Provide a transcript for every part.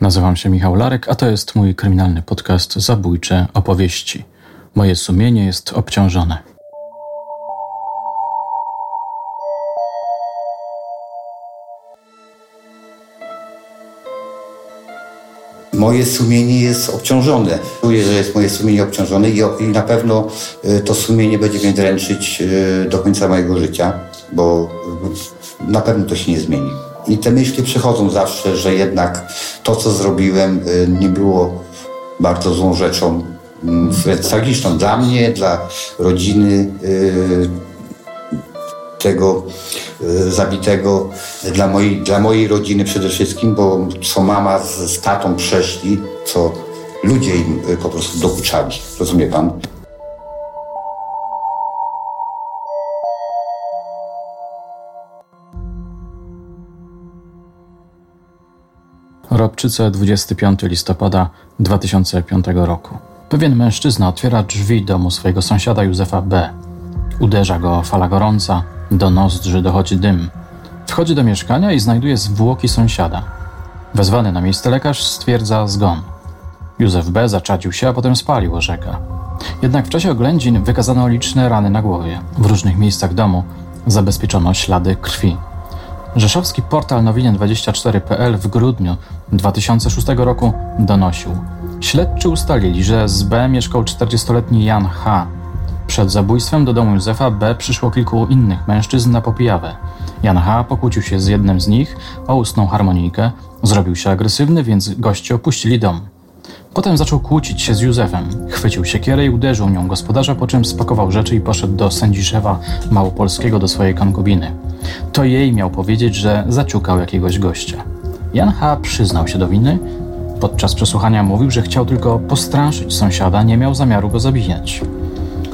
Nazywam się Michał Larek, a to jest mój kryminalny podcast Zabójcze opowieści. Moje sumienie jest obciążone. Moje sumienie jest obciążone. Czuję, że jest moje sumienie obciążone i, na pewno y, to sumienie będzie mnie dręczyć y, do końca mojego życia, bo na pewno to się nie zmieni. I te myśli przychodzą zawsze, że jednak to, co zrobiłem, nie było bardzo złą rzeczą, mm, wręcz tragiczną dla mnie, dla rodziny tego e, zabitego dla mojej, dla mojej rodziny przede wszystkim, bo co mama z, z tatą przeszli, co ludzie im po prostu dokuczali. Rozumie pan? Robczyce 25 listopada 2005 roku. Pewien mężczyzna otwiera drzwi domu swojego sąsiada Józefa B. Uderza go fala gorąca, do nozdrzy dochodzi dym. Wchodzi do mieszkania i znajduje zwłoki sąsiada. Wezwany na miejsce lekarz stwierdza zgon. Józef B. zaczadził się, a potem spalił orzeka. Jednak w czasie oględzin wykazano liczne rany na głowie. W różnych miejscach domu zabezpieczono ślady krwi. Rzeszowski portal nowinien24.pl w grudniu 2006 roku donosił. Śledczy ustalili, że z B mieszkał 40-letni Jan H., przed zabójstwem do domu Józefa B przyszło kilku innych mężczyzn na popijawę. Jan H. pokłócił się z jednym z nich o ustną harmonijkę, zrobił się agresywny, więc goście opuścili dom. Potem zaczął kłócić się z Józefem. Chwycił siekierę i uderzył nią gospodarza, po czym spakował rzeczy i poszedł do Sędziszewa Małopolskiego do swojej konkubiny. To jej miał powiedzieć, że zaciukał jakiegoś gościa. Jan H. przyznał się do winy. Podczas przesłuchania mówił, że chciał tylko postraszyć sąsiada, nie miał zamiaru go zabijać.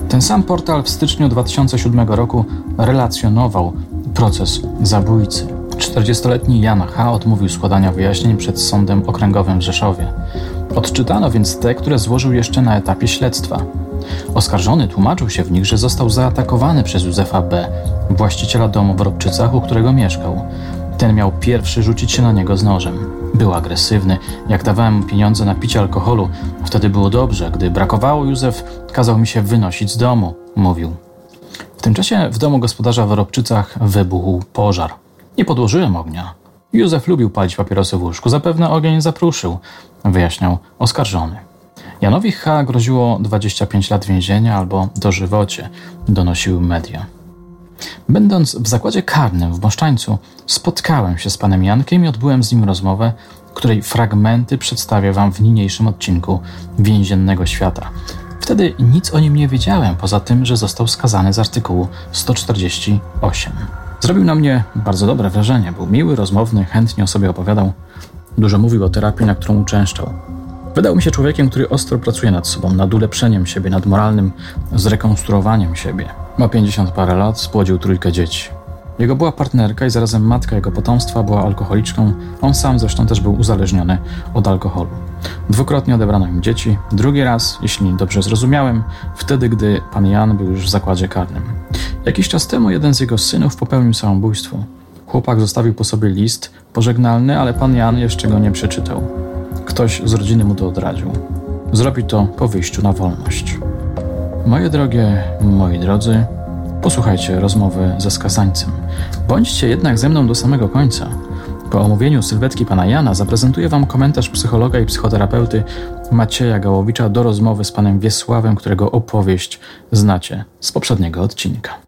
Ten sam portal w styczniu 2007 roku relacjonował proces zabójcy. 40-letni Jan H. odmówił składania wyjaśnień przed Sądem Okręgowym w Rzeszowie. Odczytano więc te, które złożył jeszcze na etapie śledztwa. Oskarżony tłumaczył się w nich, że został zaatakowany przez Józefa B., właściciela domu w Robczycach, u którego mieszkał. Ten miał pierwszy rzucić się na niego z nożem. Był agresywny. Jak dawałem mu pieniądze na picie alkoholu, wtedy było dobrze. Gdy brakowało, Józef kazał mi się wynosić z domu, mówił. W tym czasie w domu gospodarza w Robczycach wybuchł pożar. Nie podłożyłem ognia. Józef lubił palić papierosy w łóżku. Zapewne ogień zapruszył, wyjaśniał oskarżony. Janowi H. groziło 25 lat więzienia albo dożywocie, donosiły media. Będąc w zakładzie karnym w Moszczańcu, spotkałem się z panem Jankiem i odbyłem z nim rozmowę, której fragmenty przedstawię wam w niniejszym odcinku Więziennego Świata. Wtedy nic o nim nie wiedziałem, poza tym, że został skazany z artykułu 148. Zrobił na mnie bardzo dobre wrażenie. Był miły, rozmowny, chętnie o sobie opowiadał. Dużo mówił o terapii, na którą uczęszczał. Wydał mi się człowiekiem, który ostro pracuje nad sobą, nad ulepszeniem siebie, nad moralnym zrekonstruowaniem siebie. Ma 50 parę lat, spłodził trójkę dzieci. Jego była partnerka i zarazem matka jego potomstwa była alkoholiczką, on sam zresztą też był uzależniony od alkoholu. Dwukrotnie odebrano im dzieci, drugi raz, jeśli dobrze zrozumiałem, wtedy, gdy pan Jan był już w zakładzie karnym. Jakiś czas temu jeden z jego synów popełnił samobójstwo. Chłopak zostawił po sobie list pożegnalny, ale pan Jan jeszcze go nie przeczytał. Ktoś z rodziny mu to odradził. Zrobi to po wyjściu na wolność. Moje drogie, moi drodzy, posłuchajcie rozmowy ze skazańcem. Bądźcie jednak ze mną do samego końca. Po omówieniu sylwetki pana Jana zaprezentuję wam komentarz psychologa i psychoterapeuty Macieja Gałowicza do rozmowy z panem Wiesławem, którego opowieść znacie z poprzedniego odcinka.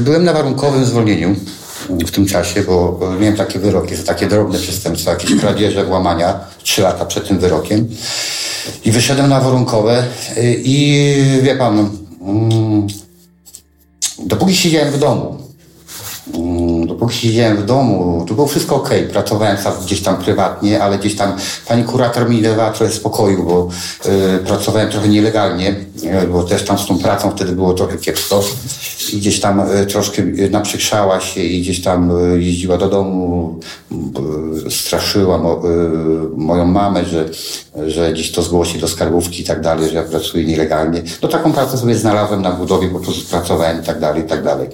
Byłem na warunkowym zwolnieniu w tym czasie, bo miałem takie wyroki za takie drobne przestępstwa, jakieś kradzieże, włamania, trzy lata przed tym wyrokiem. I wyszedłem na warunkowe e, i wie pan, mm, dopóki siedziałem w domu, dopóki siedziałem w domu, to było wszystko ok. Pracowałem gdzieś tam prywatnie, ale gdzieś tam pani kurator mi dawała trochę spokoju, bo y, pracowałem trochę nielegalnie, y, bo też tam z tą pracą wtedy było trochę kiepsko i gdzieś tam e, troszkę e, naprzykrzała się i gdzieś tam e, jeździła do domu, straszyła mo, moją mamę, że, że gdzieś to zgłosi do skarbówki i tak dalej, że ja pracuję nielegalnie. No taką pracę sobie znalazłem na budowie, po prostu pracowałem i tak dalej, i tak dalej.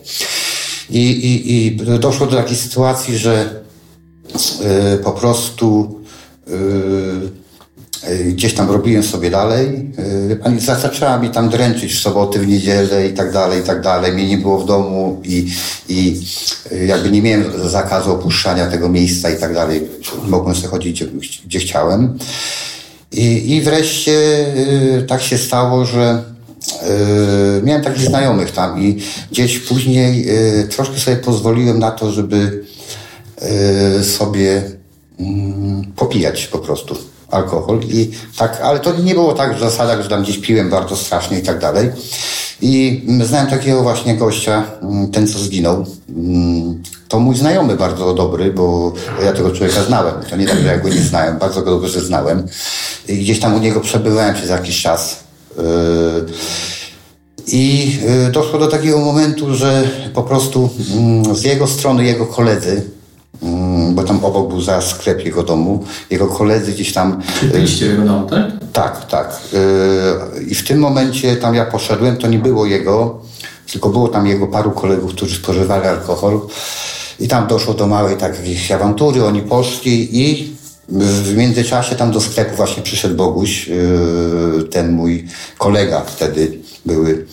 I, i, i doszło do takiej sytuacji, że y, po prostu y, gdzieś tam robiłem sobie dalej. Y, pani zaczęła mi tam dręczyć w soboty, w niedzielę i tak dalej, i tak dalej. Mnie nie było w domu i, i jakby nie miałem zakazu opuszczania tego miejsca i tak dalej. Mogłem sobie chodzić gdzie, gdzie chciałem. I, I wreszcie tak się stało, że miałem takich znajomych tam i gdzieś później y, troszkę sobie pozwoliłem na to, żeby y, sobie mm, popijać po prostu alkohol i tak, ale to nie było tak w zasadach, że tam gdzieś piłem bardzo strasznie i tak dalej. I mm, znałem takiego właśnie gościa, mm, ten co zginął. To mój znajomy bardzo dobry, bo ja tego człowieka znałem. To nie tak, że ja go nie znałem, bardzo go dobrze znałem. I gdzieś tam u niego przebywałem przez jakiś czas. Yy, I y, doszło do takiego momentu, że po prostu mm, z jego strony jego koledzy, mm, bo tam obok był za sklep jego domu, jego koledzy gdzieś tam byliście w jego domu, tak? tak, tak. Yy, I w tym momencie tam ja poszedłem, to nie było jego, tylko było tam jego paru kolegów, którzy spożywali alkohol. I tam doszło do małej takiej awantury, oni poszli i w międzyczasie tam do sklepu właśnie przyszedł Boguś, yy, ten mój kolega wtedy były.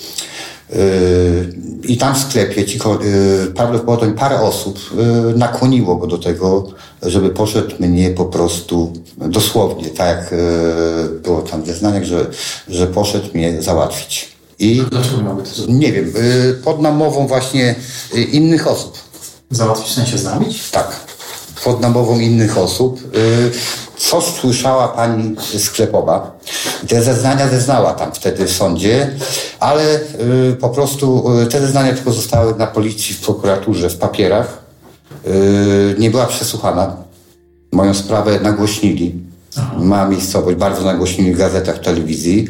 Yy, I tam w sklepie ci, ko- yy, prawdopodobnie parę osób nakłoniło go do tego, żeby poszedł mnie po prostu dosłownie, tak jak było tam w zeznaniach, że, że poszedł mnie załatwić. I Dlaczego miałby to zrobić? nie wiem, pod namową właśnie innych osób. Załatwić, w sensie zabić? Tak, pod namową innych osób. Yy, Co słyszała pani sklepowa? Te zeznania zeznała tam wtedy w sądzie, ale yy, po prostu yy, te zeznania tylko zostały na policji, w prokuraturze, w papierach. Nie była przesłuchana. Moją sprawę nagłośnili. Ma miejscowość, bardzo nagłośnili w gazetach, telewizji.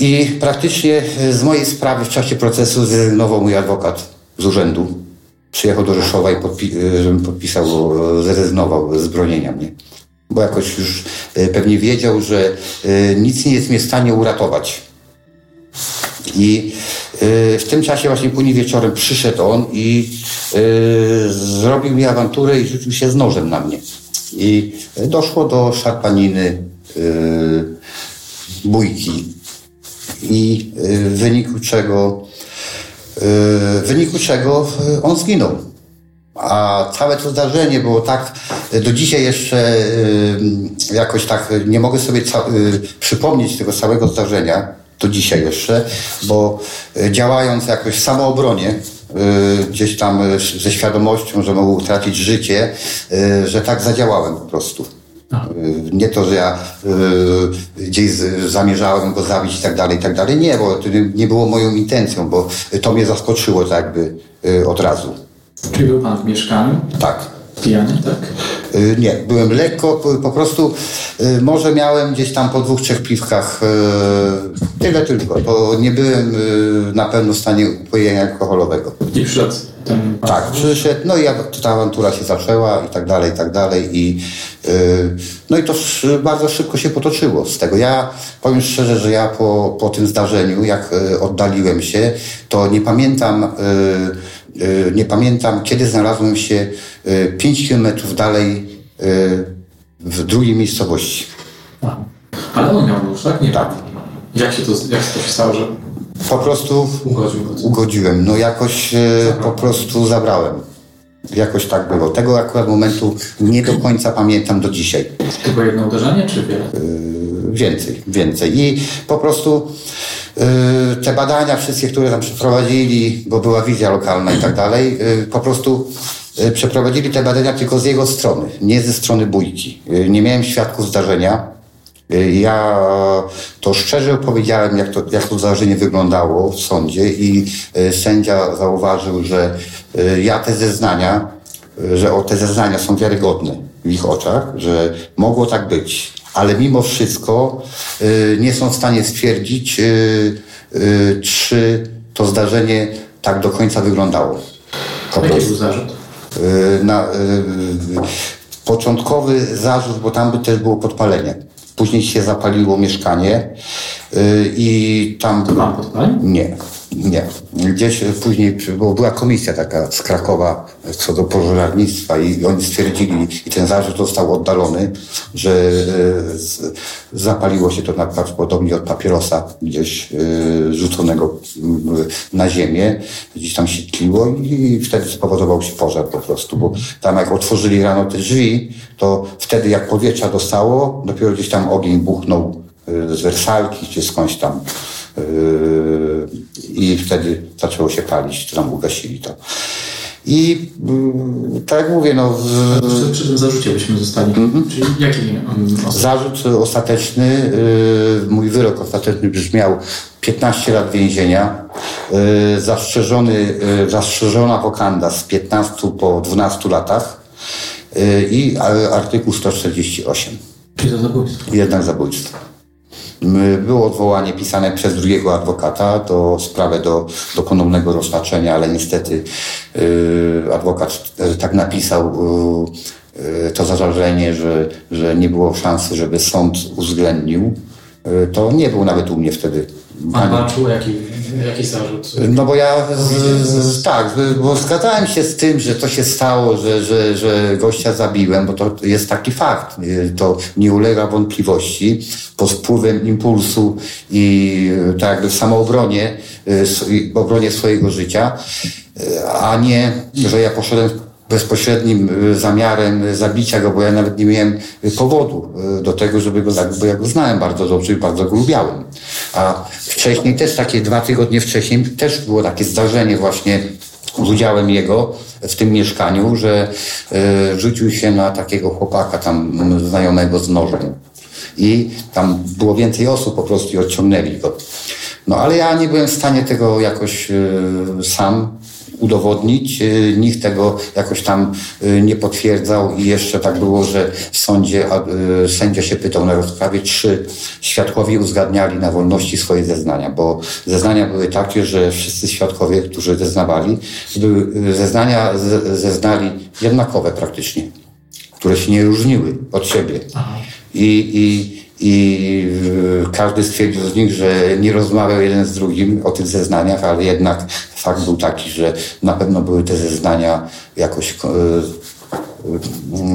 I praktycznie y, z mojej sprawy w czasie procesu zrezygnował mój adwokat z urzędu. Przyjechał do Rzeszowa i podpi- żebym podpisał, y, zrezygnował z bronienia mnie. Bo jakoś już y, pewnie wiedział, że y, nic nie jest mnie w stanie uratować. I w tym czasie właśnie później wieczorem przyszedł on i zrobił mi awanturę i rzucił się z nożem na mnie. I doszło do szarpaniny, bójki i w wyniku czego w wyniku czego y, on zginął. A całe to zdarzenie było tak, y, do dzisiaj jeszcze y, jakoś tak nie mogę sobie przypomnieć tego całego zdarzenia, do dzisiaj jeszcze, bo działając jakoś w samoobronie, gdzieś tam ze świadomością, że mogę utracić życie, że tak zadziałałem po prostu. Y, Nie to, że ja y, gdzieś zamierzałem go zabić i tak dalej, i tak dalej. Nie, bo to nie- było moją intencją, bo to mnie zaskoczyło tak jakby y, od razu. Czyli był pan w mieszkaniu, Tak. pijany, tak? Y, Nie, byłem lekko, po- prostu może miałem gdzieś tam po dwóch, trzech piwkach, tyle tylko. To nie byłem na pewno w stanie upojenia alkoholowego. I przyszedł ten. Tak, przyszedł, no i ja- ta awantura się zaczęła i tak dalej, i tak dalej i y, no i to sz- bardzo szybko się potoczyło z tego. Ja powiem szczerze, że ja po, po tym zdarzeniu, jak y, oddaliłem się, to nie pamiętam, y, y, nie pamiętam, kiedy znalazłem się y, 5 kilometrów dalej y, w drugiej miejscowości. Aha. Ale on miał nóż, tak? Nie Tak. Jak się to, jak to się stało, że Po prostu ugodził go? ugodziłem, no jakoś y, po prostu zabrałem. Jakoś tak było. Tego akurat momentu nie do końca pamiętam do dzisiaj. Tylko jedno uderzenie, czy wiele? Więcej, więcej. I po prostu y, te badania wszystkie, które tam przeprowadzili, bo była wizja lokalna i tak dalej, y, po prostu przeprowadzili te badania tylko z jego strony, nie ze strony bójki. Nie miałem świadków zdarzenia. Y, Ja to szczerze opowiedziałem, jak to, jak to zdarzenie wyglądało w sądzie i y, sędzia zauważył, że y, ja te zeznania, że o te zeznania są wiarygodne w ich oczach, że mogło tak być, ale mimo wszystko nie są w stanie stwierdzić, czy to zdarzenie tak do końca wyglądało. Po Jaki był zarzut? Na, początkowy zarzut, bo tam by też było podpalenie. Później się zapaliło mieszkanie y, i tam... To pan podpalił? Nie. Nie. Gdzieś później, bo była komisja taka z Krakowa co do pożarnictwa i oni stwierdzili, i ten zarzut został oddalony, że e, zapaliło się to na, prawdopodobnie od papierosa gdzieś y, rzuconego na ziemię, gdzieś tam się tliło i wtedy spowodował się pożar po prostu, bo tam jak otworzyli rano te drzwi, to wtedy jak powietrza dostało, dopiero gdzieś tam ogień buchnął y, z wersalki czy skądś tam i wtedy zaczęło się palić, to tam ugasili to. I yy, tak jak mówię, no. W... Przy tym zarzucie byśmy zostali. Mm-hmm. Czyli jaki um, Zarzut ostateczny, yy, mój wyrok ostateczny brzmiał 15 lat więzienia, yy, zastrzeżony, yy, zastrzeżona wokanda z 15 po 12 latach i artykuł 148. Czyli zabójstwo. Jednak zabójstwo. Było odwołanie pisane przez drugiego adwokata do sprawy do, do ponownego rozpatrzenia, ale niestety yy, adwokat yy, tak napisał yy, to zażalenie, że, że nie było szansy, żeby sąd uwzględnił. Yy, to nie był nawet u mnie wtedy. Pan czuł jaki, jaki zarzut? No bo ja z, tak, bo zgadzałem się z tym, że to się stało, że, że, że gościa zabiłem, bo to jest taki fakt. To nie ulega wątpliwości. Pod wpływem impulsu i tak jakby w samoobronie, w obronie swojego życia, a nie, że ja poszedłem bezpośrednim zamiarem zabicia go, bo ja nawet nie miałem powodu do tego, żeby go zabić, bo ja go znałem bardzo dobrze i bardzo go lubiałem. A wcześniej też takie dwa tygodnie wcześniej też było takie zdarzenie właśnie z udziałem jego w tym mieszkaniu, że y, rzucił się na takiego chłopaka tam znajomego z nożem. I tam było więcej osób po prostu i odciągnęli go. No ale ja nie byłem w stanie tego jakoś y, sam udowodnić. Y, nikt tego jakoś tam y, nie potwierdzał i jeszcze tak było, że w sądzie y, sędzia się pytał na rozprawie, czy świadkowie uzgadniali na wolności swoje zeznania, bo zeznania były takie, że wszyscy świadkowie, którzy zeznawali, zeznania zeznali jednakowe praktycznie, które się nie różniły od siebie. I, i i każdy stwierdził z nich, że nie rozmawiał jeden z drugim o tych zeznaniach, ale jednak fakt był taki, że na pewno były te zeznania jakoś e,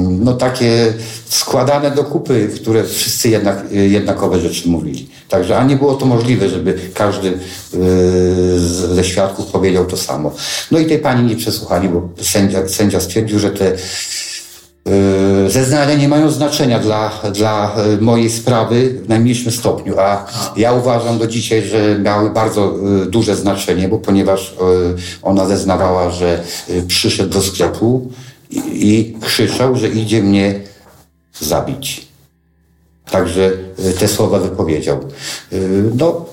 no takie składane do kupy, które wszyscy jednak, jednakowe rzeczy mówili. Także, a nie było to możliwe, żeby każdy e, ze świadków powiedział to samo. No i tej pani nie przesłuchali, bo sędzia, sędzia stwierdził, że te E, zeznania nie mają znaczenia dla, dla e, mojej sprawy w najmniejszym stopniu, a ja uważam do dzisiaj, że miały bardzo e, duże znaczenie, bo ponieważ ona zeznawała, że przyszedł do sklepu i, i krzyczał, że idzie mnie zabić. Także e, te słowa wypowiedział. E, no,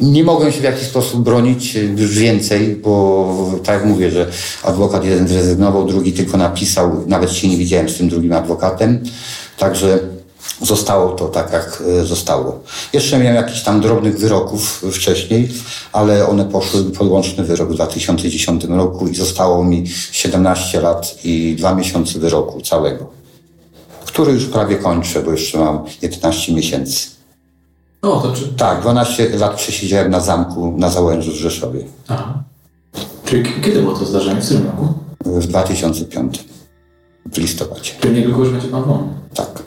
nie mogłem się w jakiś sposób bronić e, już więcej, bo tak jak mówię, że adwokat jeden zrezygnował, drugi tylko napisał, nawet się nie widziałem z tym drugim adwokatem. Także zostało to tak, jak zostało. Jeszcze miałem jakiś tam drobnych wyroków wcześniej, ale one poszły pod łączny wyrok w 2010 roku i zostało mi 17 lat i dwa miesiące wyroku całego który już prawie kończę, bo jeszcze mam 11 miesięcy. O, to czy... Tak, 12 lat przesiedziałem na zamku na Załężu w Rzeszowie. Aha. Czyli kiedy było to zdarzenie? W którym roku? W 2005. W listopadzie. Czyli niedługo już będzie pan wolny? Tak.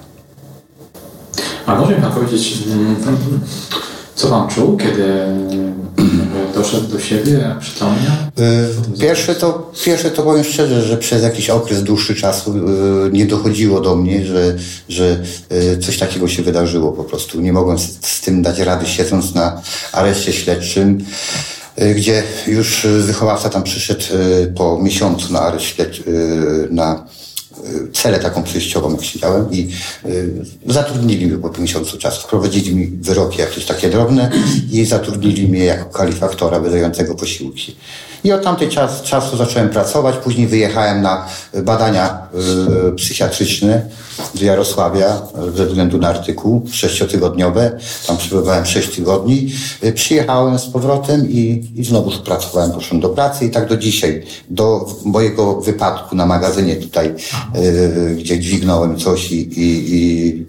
A może mi pan powiedzieć, mm, co pan czuł, kiedy doszedł do siebie, przytomnia? Y, pierwsze to, pierwsze to powiem szczerze, że przez jakiś okres dłuższy czasu y, nie dochodziło do mnie, że, że y, coś takiego się wydarzyło po prostu. Nie mogłem z, tym dać rady siedząc na areszcie śledczym gdzie już wychowawca tam przyszedł po miesiącu na areszt na celę taką przejściową, jak siedziałem i y, zatrudnili mnie po miesiącu czasu. Wprowadzili mi wyroki jakieś takie drobne i zatrudnili mnie jako kalifaktora wydającego posiłki. I od tamtej czas, czasu zacząłem pracować, później wyjechałem na badania y, psychiatryczne do Jarosławia ze względu na artykuł sześciotygodniowe. Tam przebywałem sześć tygodni. Y, przyjechałem z powrotem i, i znowu pracowałem, poszedłem do pracy i tak do dzisiaj, do mojego wypadku na magazynie tutaj, y, gdzie dźwignąłem coś i, i, i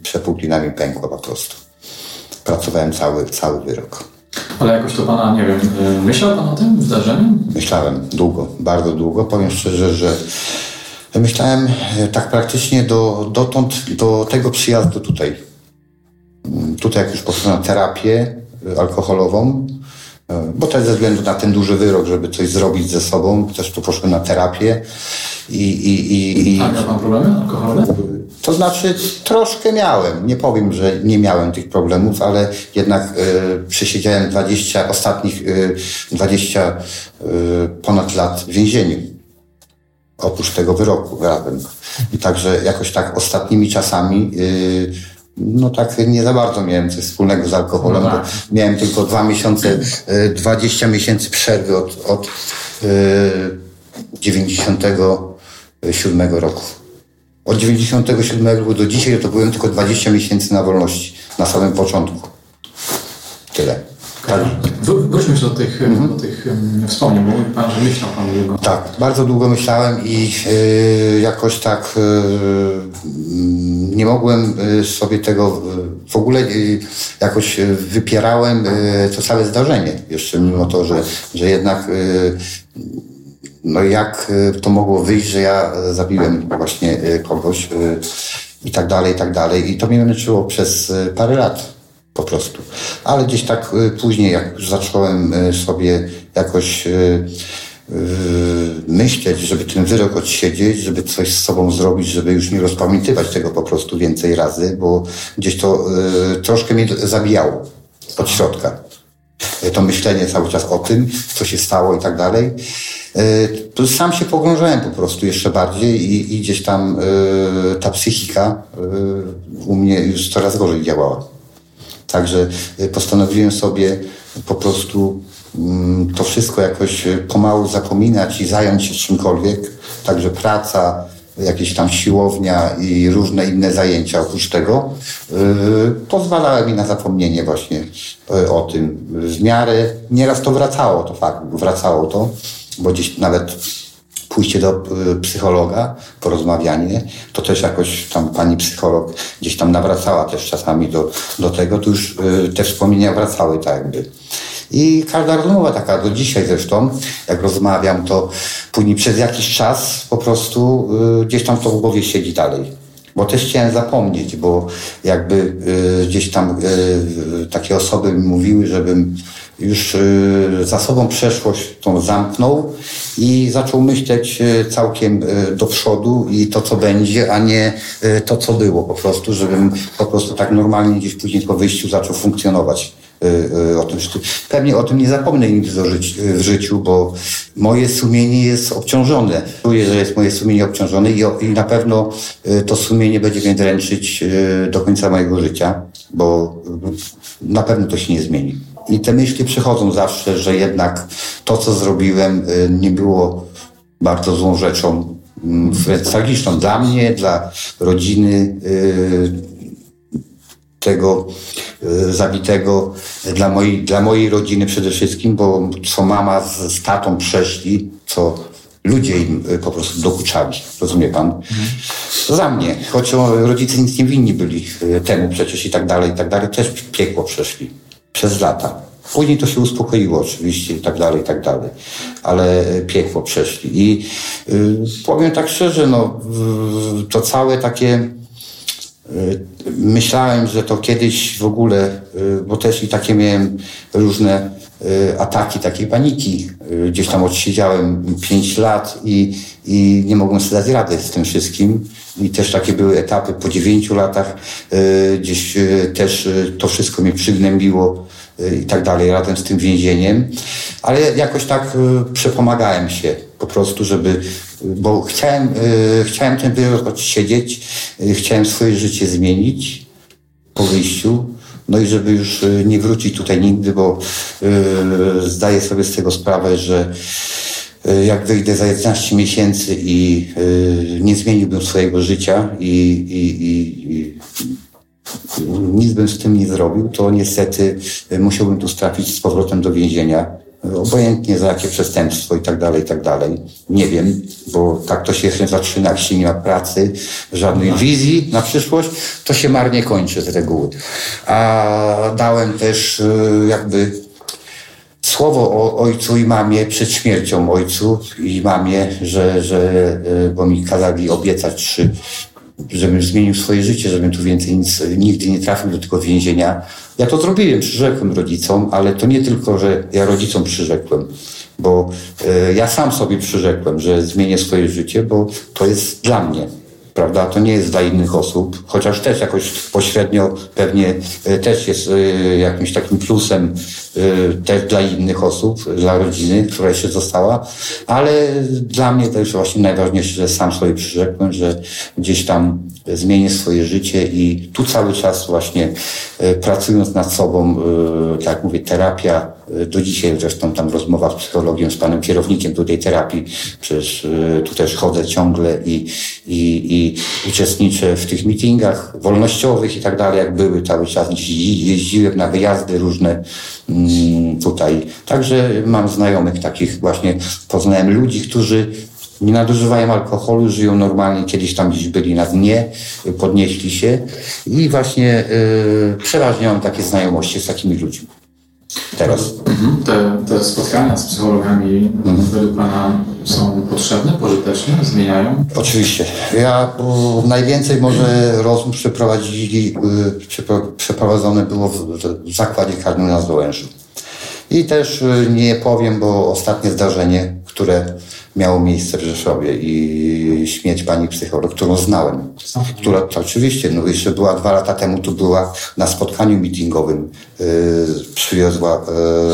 pękło po prostu. Pracowałem cały, cały wyrok. Ale jakoś to Pana, nie wiem, myślał Pan o tym zdarzeniu? Myślałem długo, bardzo długo. Powiem szczerze, że myślałem tak praktycznie do, dotąd, do tego przyjazdu tutaj. Mm, tutaj jak już poszedłem na terapię alkoholową, E, bo też ze względu na ten duży wyrok, żeby coś zrobić ze sobą, też tu poszłem na terapię i... i, i, i A miał pan problemy alkoholowe? To znaczy troszkę miałem. Nie powiem, że nie miałem tych problemów, ale jednak y, przesiedziałem 20, ostatnich y, 20 y, ponad lat w więzieniu. Oprócz tego wyroku razem. I także jakoś tak ostatnimi czasami y, no tak nie za bardzo miałem coś wspólnego z alkoholem, no tak. bo miałem tylko dwa miesiące, 20 e, miesięcy przerwy od, od 97 e, roku. Od 97 roku do dzisiaj to byłem tylko 20 miesięcy na wolności, na samym początku. Tyle. Tak. Wróćmy do tych, mhm. do tych wspomnień, bo Pan, że myślał Pan długo. Tak, bardzo długo myślałem i yy, jakoś tak yy, nie mogłem y, sobie tego w ogóle yy, jakoś wypierałem to całe zdarzenie. Jeszcze mimo to, że, że jednak no jak to mogło wyjść, że ja zabiłem właśnie kogoś i tak dalej, i tak dalej. I to mnie męczyło przez parę lat po prostu. Ale gdzieś tak y, później, jak zacząłem y, sobie jakoś y, myśleć, żeby ten wyrok odsiedzieć, żeby coś z sobą zrobić, żeby już nie rozpamiętywać tego po prostu więcej razy, bo gdzieś to troszkę mnie zabijało od środka. To myślenie cały czas o tym, co się stało i tak dalej. To sam się pogrążałem po prostu jeszcze bardziej i, i gdzieś tam ta psychika u mnie już coraz gorzej działała. Także y, postanowiłem sobie po prostu mm, to wszystko jakoś y, pomału zapominać i zająć się czymkolwiek. Także praca, jakieś tam siłownia i różne inne zajęcia oprócz tego yy, pozwalały mi na zapomnienie właśnie yy, o tym. W miarę nieraz to wracało, to fakt, wracało to, bo gdzieś nawet pójście do y, psychologa, porozmawianie, to też jakoś tam pani psycholog gdzieś tam nawracała też czasami do, do tego, to już y, te wspomnienia wracały tak jakby. I każda rozmowa taka, do dzisiaj zresztą, jak rozmawiam, to później przez jakiś czas po prostu y, gdzieś tam to w głowie siedzi dalej. Bo też chciałem zapomnieć, bo jakby y, gdzieś tam y, takie osoby mi mówiły, żebym już y, za sobą przeszłość tą zamknął i zaczął myśleć y, całkiem y, do przodu i to, co będzie, a nie to, co było po prostu, żebym po prostu tak normalnie gdzieś później po wyjściu zaczął funkcjonować. O tym, pewnie o tym nie zapomnę nigdy w życiu, bo moje sumienie jest obciążone. Czuję, że jest moje sumienie obciążone i, na pewno to sumienie będzie mnie dręczyć do końca mojego życia, bo na pewno to się nie zmieni. I te myśli przychodzą zawsze, że jednak to, co zrobiłem, y, nie było bardzo złą rzeczą, mm, wręcz tragiczną dla mnie, dla rodziny y, tego y, zabitego, dla mojej, dla mojej rodziny przede wszystkim, bo co mama z, z tatą przeszli, co ludzie im po prostu dokuczali, rozumie pan? Mhm. Za mnie, choć rodzice nic nie winni byli temu przecież i tak dalej, i tak dalej, też piekło przeszli przez lata. Później to się uspokoiło oczywiście i tak dalej, i tak dalej. Ale piekło przeszli. I y, powiem tak szczerze, no, y, to całe takie y, myślałem, że to kiedyś w ogóle, y, bo też i takie miałem różne ataki takiej paniki. Y, gdzieś tam odsiedziałem pięć lat i, i nie mogłem sobie dać rady z tym wszystkim. I też takie były etapy po dziewięciu latach, gdzieś też to wszystko mnie przygnębiło i tak dalej, razem z tym więzieniem. Ale jakoś tak przepomagałem się po prostu, żeby, bo chciałem, chciałem ten wyrok odsiedzieć, chciałem swoje życie zmienić po wyjściu. No i żeby już nie wrócić tutaj nigdy, bo zdaję sobie z tego sprawę, że jak wyjdę za 11 miesięcy i nie zmieniłbym swojego życia i, i, i, i nic bym z tym nie zrobił, to niestety musiałbym tu trafić z powrotem do więzienia. Obojętnie za jakie przestępstwo i tak dalej, i tak dalej. Nie wiem, bo tak to się zaczyna, jak się nie ma pracy, żadnej wizji na przyszłość, to się marnie kończy z reguły. A dałem też e, jakby słowo o ojcu i mamie przed śmiercią ojcu i mamie, że, że bo mi kazali obiecać, żebym zmienił swoje życie, żebym tu więcej nic, nigdy nie trafił do tego więzienia. Ja to zrobiłem, przyrzekłem rodzicom, ale to nie tylko, że ja rodzicom przyrzekłem, bo e, ja sam sobie przyrzekłem, że zmienię swoje życie, bo to jest dla mnie prawda? To nie jest dla innych osób, chociaż też jakoś pośrednio pewnie e, też jest e, jakimś takim plusem e, też dla innych osób, dla rodziny, która jeszcze została, ale dla mnie to jest właśnie najważniejsze, że sam sobie przyrzekłem, że gdzieś tam zmienię swoje życie i tu cały czas właśnie pracując nad sobą, tak jak mówię, terapia, do dzisiaj zresztą tam rozmowa z psychologiem, z panem kierownikiem tej terapii, przecież tu też chodzę ciągle i, i, i uczestniczę w tych meetingach wolnościowych i tak dalej, jak były cały czas. Jeździłem na wyjazdy różne mm, tutaj. Także mam znajomych takich właśnie, poznałem ludzi, którzy nie nadużywają alkoholu, żyją normalnie, kiedyś tam gdzieś byli na dnie, podnieśli się i właśnie yy, przeważnie mam takie znajomości z takimi ludźmi teraz. Mhm. Te, te spotkania z psychologami mhm. według Pana są potrzebne, pożyteczne, zmieniają? Oczywiście. Ja najwięcej może rozmów przeprowadzili, y, przeprowadzone było w, w zakładzie karnym na Zdołężu. I też y, nie powiem, bo ostatnie zdarzenie, które miało miejsce w Rzeszowie i śmierć pani psycholog, którą znałem. Która oczywiście, no jeszcze była dwa lata temu, tu była na spotkaniu meetingowym, yy, przywiozła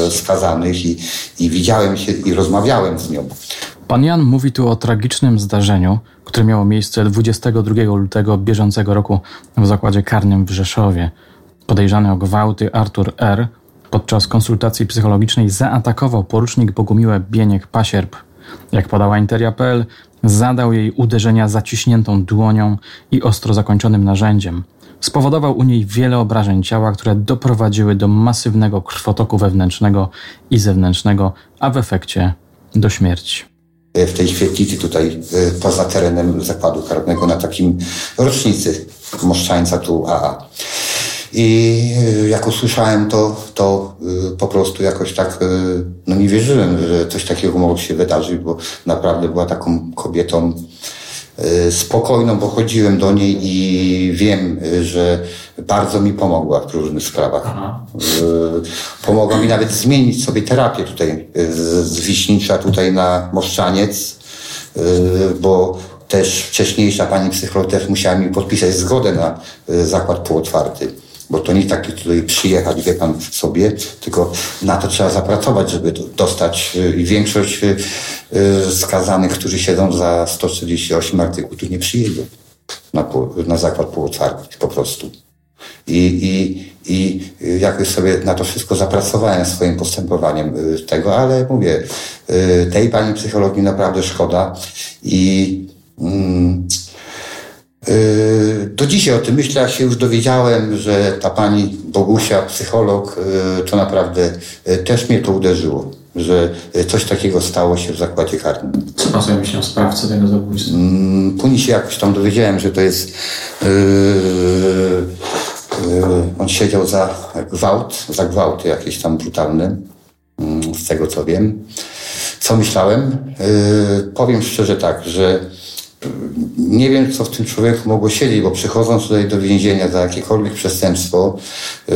yy, skazanych i, i widziałem się i rozmawiałem z nią. Pan Jan mówi tu o tragicznym zdarzeniu, które miało miejsce 22 lutego bieżącego roku w zakładzie karnym w Rzeszowie. Podejrzany o gwałty Artur R. podczas konsultacji psychologicznej zaatakował porucznik Bogumiłę Bieniek-Pasierb jak podała Interia.pl, zadał jej uderzenia zaciśniętą dłonią i ostro zakończonym narzędziem. Spowodował u niej wiele obrażeń ciała, które doprowadziły do masywnego krwotoku wewnętrznego i zewnętrznego, a w efekcie do śmierci w tej świetlicy tutaj e, poza terenem zakładu karnego na takim rocznicy Moszczańca tu AA. I y, jak usłyszałem to, to y, po prostu jakoś tak, y, no nie wierzyłem, że coś takiego mogło się wydarzyć, bo naprawdę była taką kobietą spokojną, bo chodziłem do niej i wiem, że bardzo mi pomogła w różnych sprawach. Aha. Pomogła mi nawet zmienić sobie terapię tutaj z Wiśnicza tutaj na Moszczaniec, bo też wcześniejsza pani psycholog też musiała mi podpisać zgodę na zakład półotwarty bo to nie taki tutaj przyjechać, wie pan sobie, tylko na to trzeba zapracować, żeby dostać y, i większość y, y, skazanych, którzy siedzą za 148 artykułów, tu nie przyjedzie na, na zakład półotwarty po prostu. I, i, I jakoś sobie na to wszystko zapracowałem swoim postępowaniem tego, ale mówię, tej pani psychologii naprawdę szkoda i mm, do dzisiaj o tym myślę, jak się już dowiedziałem, że ta pani Bogusia, psycholog, yy, to naprawdę yy, też mnie to uderzyło, że coś takiego stało się w zakładzie karnym. Co pan sobie myśli o sprawcy tego zabójstwa? Mm, później się jakoś tam dowiedziałem, że to jest... Yy, yy, on siedział za gwałt, za gwałty jakieś tam brutalne, yy, z tego co wiem. Co myślałem? Powiem szczerze tak, że nie wiem, co w tym człowieku mogło siedzieć, bo przychodząc tutaj do więzienia za jakiekolwiek przestępstwo, y,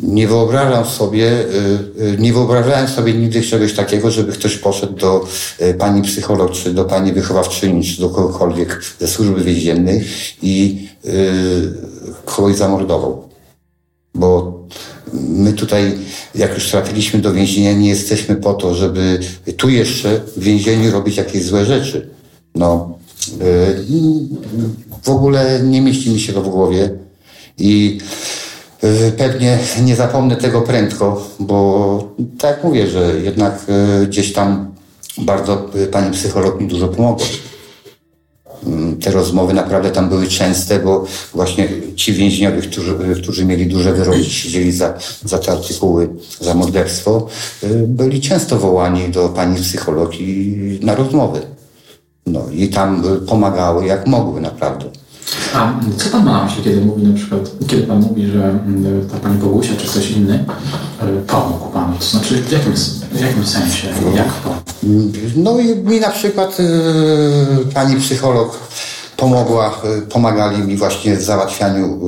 nie wyobrażam sobie, y, y, nie wyobrażałem sobie nigdy czegoś takiego, żeby ktoś poszedł do pani psycholog, czy do pani wychowawczyni, czy do kogokolwiek ze służby więziennej i kogoś zamordował. Bo my tutaj, jak już trafiliśmy do więzienia, nie jesteśmy po to, żeby tu jeszcze w więzieniu robić jakieś złe rzeczy. No, Y, w ogóle nie mieści mi się to w głowie i y, pewnie nie zapomnę tego prędko, bo tak jak mówię, że jednak y, gdzieś tam bardzo pani psycholog mi dużo pomogła. Mm, te rozmowy naprawdę tam były częste, bo właśnie ci więźniowie, którzy, którzy mieli duże wyroki, siedzieli za, za te artykuły, za morderstwo, byli często wołani do pani psychologii na rozmowy. No i tam pomagały jak mogły naprawdę. A co pan ma na myśli, kiedy mówi na przykład, kiedy pan mówi, że mm, ta pani Bogusia czy ktoś inny e, pomógł panu? To znaczy w jakim, w jakim sensie? Jak to? No i mi na przykład yy, pani psycholog pomogła, yy, pomagali mi właśnie w załatwianiu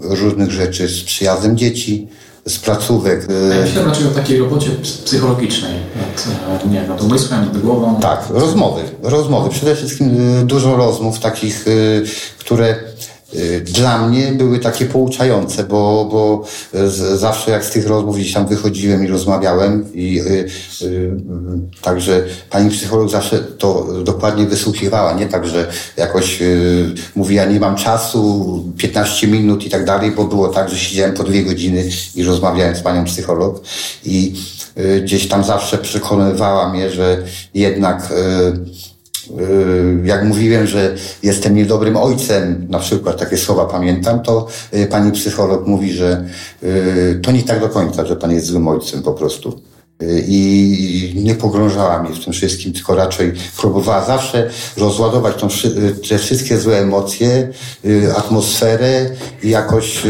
różnych rzeczy z przyjazdem dzieci, z placówek. Ja myślę raczej o takiej robocie psychologicznej nad, nie, nad umysłem, nad głową. Tak, rozmowy. Rozmowy. Przede wszystkim dużo rozmów takich, które Y, dla mnie były takie pouczające, bo, bo zawsze jak z tych rozmów gdzieś tam wychodziłem i rozmawiałem i y, y, także pani psycholog zawsze to dokładnie wysłuchiwała, nie? Tak, że jakoś y, mówi, ja nie mam czasu, 15 minut i tak dalej, bo było tak, że siedziałem po dwie godziny i rozmawiałem z panią psycholog i y, gdzieś tam zawsze przekonywała mnie, że jednak y, Y, jak mówiłem, że jestem niedobrym ojcem, na przykład takie słowa pamiętam, to y, pani psycholog mówi, że y, to nie tak do końca, że pan jest złym ojcem po prostu. I nie pogrążała mnie w tym wszystkim, tylko raczej próbowała zawsze rozładować tą, te wszystkie złe emocje, atmosferę i jakoś,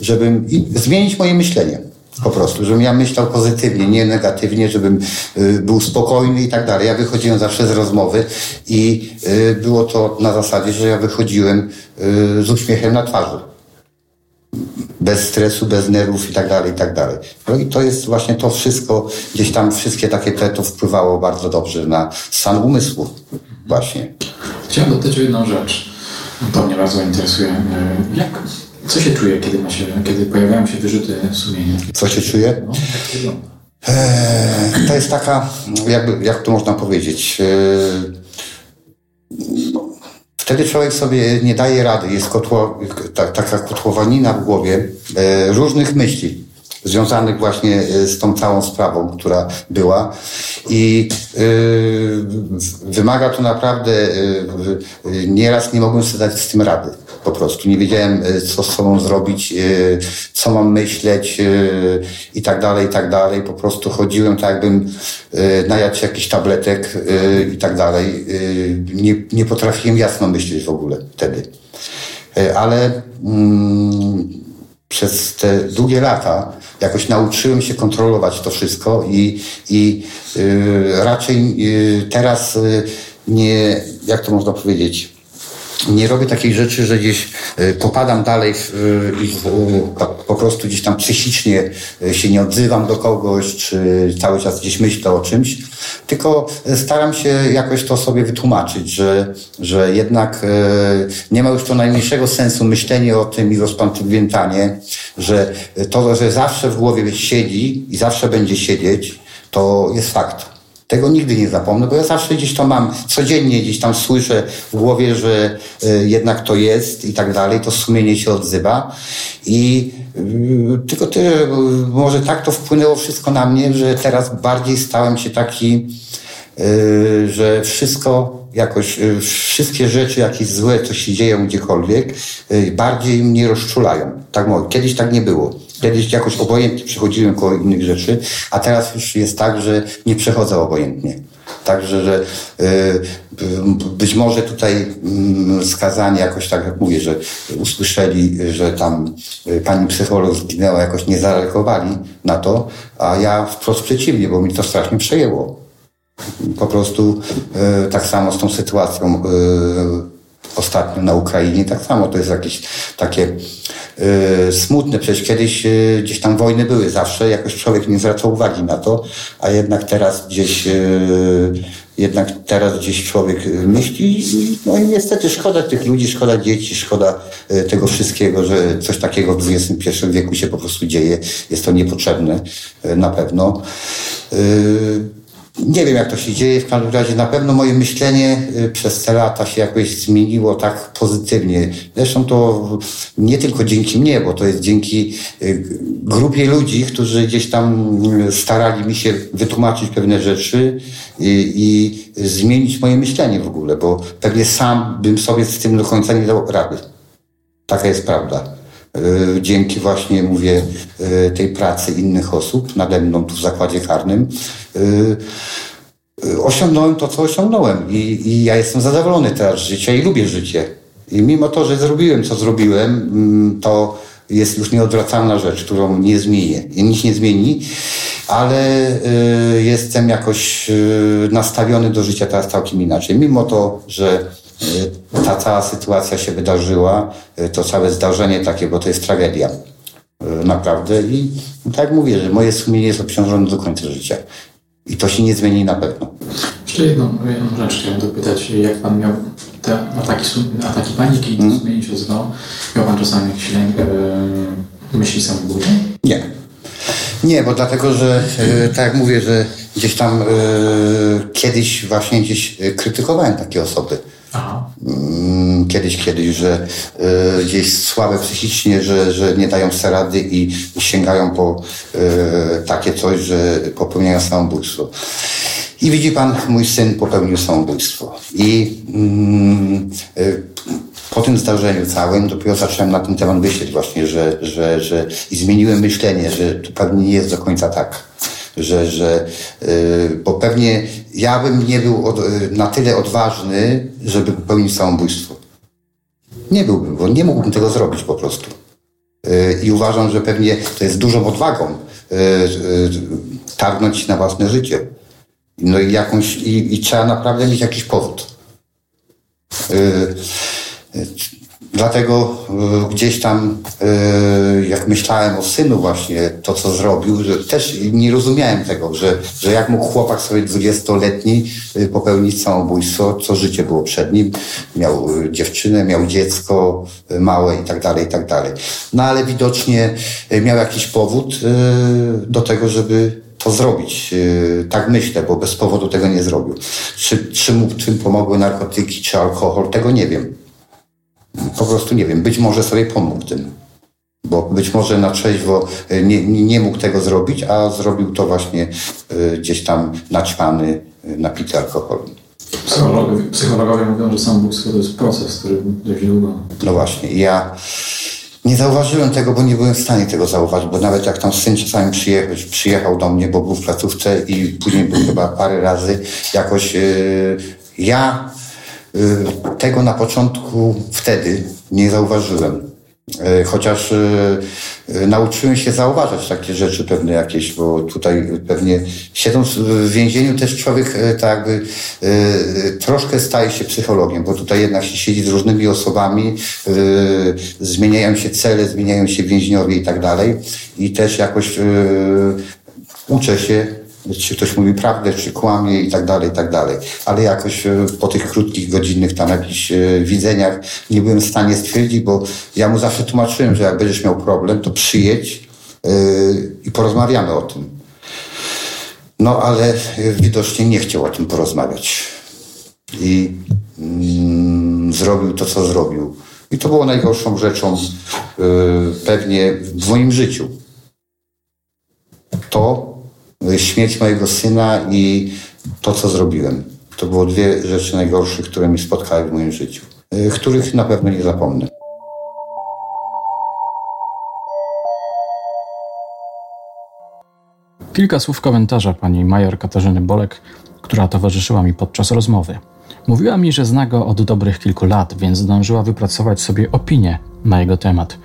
żebym zmienić moje myślenie. Po prostu, żebym ja myślał pozytywnie, nie negatywnie, żebym y, był spokojny i tak dalej. Ja wychodziłem zawsze z rozmowy i y, było to na zasadzie, że ja wychodziłem y, z uśmiechem na twarzy. Bez stresu, bez nerwów i tak dalej, i tak dalej. No i to jest właśnie to wszystko, gdzieś tam wszystkie takie te, to wpływało bardzo dobrze na stan umysłu właśnie. Chciałem dodać jedną rzecz. To mnie bardzo interesuje. Jak co się czuje, kiedy, ma się, kiedy pojawiają się wyrzuty sumienia? Co się czuje? No, jak wygląda? Eee, to jest taka, jakby, jak to można powiedzieć, eee, wtedy człowiek sobie nie daje rady. Jest kotło, ta, taka kotłowanina w głowie e, różnych myśli związanych właśnie e, z tą całą sprawą, która była i y, wymaga to naprawdę, y, nieraz nie mogłem sobie dać z tym rady po prostu. Nie wiedziałem, e, co z sobą zrobić, e, co mam myśleć e, i tak dalej, i tak dalej. Po prostu chodziłem tak, jakbym najadł się tabletek i tak dalej. Nie, nie potrafiłem jasno myśleć w ogóle wtedy. Ale mm, przez te długie lata jakoś nauczyłem się kontrolować to wszystko i, i raczej teraz nie, jak to można powiedzieć, nie robię takiej rzeczy, że gdzieś e, popadam dalej i po prostu gdzieś tam psychicznie e, się nie odzywam do kogoś, czy cały czas gdzieś myślę o czymś, tylko e, staram się jakoś to sobie wytłumaczyć, że, że jednak nie ma już to najmniejszego sensu myślenie o tym i rozpamiętanie, że to, że zawsze w głowie siedzi i zawsze będzie siedzieć, to jest fakt. Tego nigdy nie zapomnę, bo ja zawsze gdzieś to mam, codziennie gdzieś tam słyszę w głowie, że y, jednak to jest i tak dalej, to sumienie się odzywa. I y, tylko tyle, może tak to wpłynęło wszystko na mnie, że teraz bardziej stałem się taki, y, że wszystko jakoś, wszystkie rzeczy jakieś złe, co się dzieją gdziekolwiek, bardziej mnie rozczulają. Tak mówię. Kiedyś tak nie było. Kiedyś jakoś obojętnie przechodziłem koło innych rzeczy, a teraz już jest tak, że nie przechodzę obojętnie. Także, że y, być może tutaj y, skazani jakoś tak jak mówię, że usłyszeli, że tam y, pani psycholog zginęła, jakoś nie zareagowali na to, a ja wprost przeciwnie, bo mi to strasznie przejęło. Po prostu y, tak samo z tą sytuacją ostatnio na Ukrainie, tak samo to jest jakieś takie yy, smutne. Przecież kiedyś yy, gdzieś tam wojny były zawsze, jakoś człowiek nie zwracał uwagi na to, a jednak teraz gdzieś yy, jednak teraz gdzieś człowiek myśli, no i niestety szkoda tych ludzi, szkoda dzieci, szkoda tego wszystkiego, że coś takiego w XXI wieku się po prostu dzieje. Jest to niepotrzebne na pewno. Nie wiem, jak to się dzieje. W każdym razie na pewno moje myślenie y, przez te lata się jakoś zmieniło tak pozytywnie. Zresztą to nie tylko dzięki mnie, bo to jest dzięki y, grupie ludzi, którzy gdzieś tam y, starali mi się wytłumaczyć pewne rzeczy i, i zmienić moje myślenie w ogóle, bo pewnie sam bym sobie z tym do końca nie dał rady. Taka jest prawda. E, dzięki właśnie, mówię, e, tej pracy innych osób nade mną tu w zakładzie karnym, e, osiągnąłem to, co osiągnąłem. I, I, ja jestem zadowolony teraz z życia i lubię życie. I mimo to, że zrobiłem, co zrobiłem, mm, to jest już nieodwracalna rzecz, którą nie zmienię. Nic nie zmieni, ale y, jestem jakoś y, nastawiony do życia teraz całkiem inaczej. Mimo to, że ta cała sytuacja się wydarzyła, to całe zdarzenie takie, bo to jest tragedia. Naprawdę. I tak jak mówię, że moje sumienie jest obciążone do końca życia. I to się nie zmieni na pewno. Jeszcze jedną, jedną rzecz chciałem dopytać. Jak pan miał te ataki, ataki paniki, hmm. zmienić się odzywał? Miał pan czasami jakieś yy, myśli samobójcze? Nie. Nie, bo dlatego, że yy, tak jak mówię, że gdzieś tam yy, kiedyś właśnie gdzieś krytykowałem takie osoby. Aha. Mm, kiedyś, kiedyś, że y, gdzieś słabe psychicznie, że, że nie dają sobie rady i sięgają po y, takie coś, że popełniają samobójstwo. I widzi pan, mój syn popełnił samobójstwo. I mm, y, po tym zdarzeniu całym dopiero zacząłem na ten temat myśleć właśnie, że, że, że i zmieniłem myślenie, że to pewnie nie jest do końca tak. Że, że yy, bo pewnie ja bym nie był od, y, na tyle odważny, żeby popełnić samobójstwo. Nie byłbym, bo nie mógłbym tego zrobić po prostu. Yy, I uważam, że pewnie to jest dużą odwagą targnąć na własne życie. No i jakąś, i, i trzeba naprawdę mieć jakiś powód. Dlatego y, gdzieś tam, y, jak myślałem o synu właśnie, to co zrobił, że też nie rozumiałem tego, że, że jak mógł chłopak sobie dwudziestoletni y, popełnić samobójstwo, co życie było przed nim. Miał dziewczynę, miał dziecko małe i tak dalej, i tak dalej. No ale widocznie miał jakiś powód do tego, żeby to zrobić. Tak myślę, bo bez powodu tego nie zrobił. Czy, czy mu czym pomogły narkotyki, czy alkohol, tego nie wiem po prostu nie wiem, być może sobie pomógł tym. Bo być może na trzeźwo e, nie, nie mógł tego zrobić, a zrobił to właśnie e, gdzieś tam naćpany, e, napity alkoholem. Psychologowie, psychologowie mówią, że samobójstwo to jest proces, który dość długo. No właśnie. Ja nie zauważyłem tego, bo nie byłem w stanie tego zauważyć, bo nawet jak tam syn czasami przyjechał, przyjechał do mnie, bo był w placówce i później był chyba parę razy, jakoś yy, ja tego na początku wtedy nie zauważyłem. Y, chociaż y, nauczyłem się zauważać takie rzeczy pewne jakieś, bo tutaj pewnie siedząc w więzieniu też człowiek tak jakby troszkę staje się psychologiem, bo tutaj jednak się siedzi z różnymi osobami, zmieniają się cele, zmieniają się więźniowie i tak dalej i też jakoś uczę się czy ktoś mówi prawdę, czy kłamie i tak dalej, i tak dalej. Ale jakoś e, po tych krótkich, godzinnych tam jakichś e, widzeniach nie byłem w stanie stwierdzić, bo ja mu zawsze tłumaczyłem, że jak będziesz miał problem, to przyjedź yy, i porozmawiamy o tym. No ale widocznie nie chciał o tym porozmawiać. I mm, zrobił to, co zrobił. I to było najgorszą rzeczą yy, pewnie w moim życiu. To, śmierć mojego syna i to, co zrobiłem. To było dwie rzeczy najgorsze, które mi spotkały w moim życiu, y, których na pewno nie zapomnę. Kilka słów komentarza pani major Katarzyny Bolek, która towarzyszyła mi podczas rozmowy. Mówiła mi, że zna go od dobrych kilku lat, więc zdążyła wypracować sobie opinię na jego temat.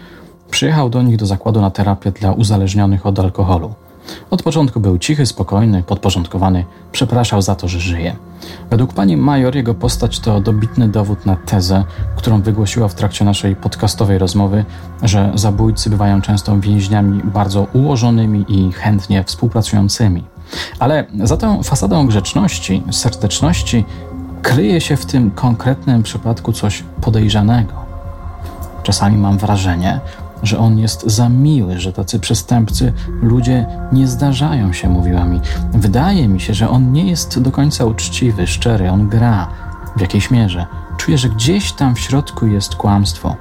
Przyjechał do nich do zakładu na terapię dla uzależnionych od alkoholu. Od początku był cichy, spokojny, podporządkowany, przepraszał za to, że żyje. Według pani Major jego postać to dobitny dowód na tezę, którą wygłosiła w trakcie naszej podcastowej rozmowy, że zabójcy bywają często więźniami bardzo ułożonymi i chętnie współpracującymi. Ale za tą fasadą grzeczności, serdeczności kryje się w tym konkretnym przypadku coś podejrzanego. Czasami mam wrażenie, że on jest za miły, że tacy przestępcy ludzie nie zdarzają się, mówiła mi. Wydaje mi się, że on nie jest do końca uczciwy, szczery, on gra w jakiejś mierze. Czuję, że gdzieś tam w środku jest kłamstwo.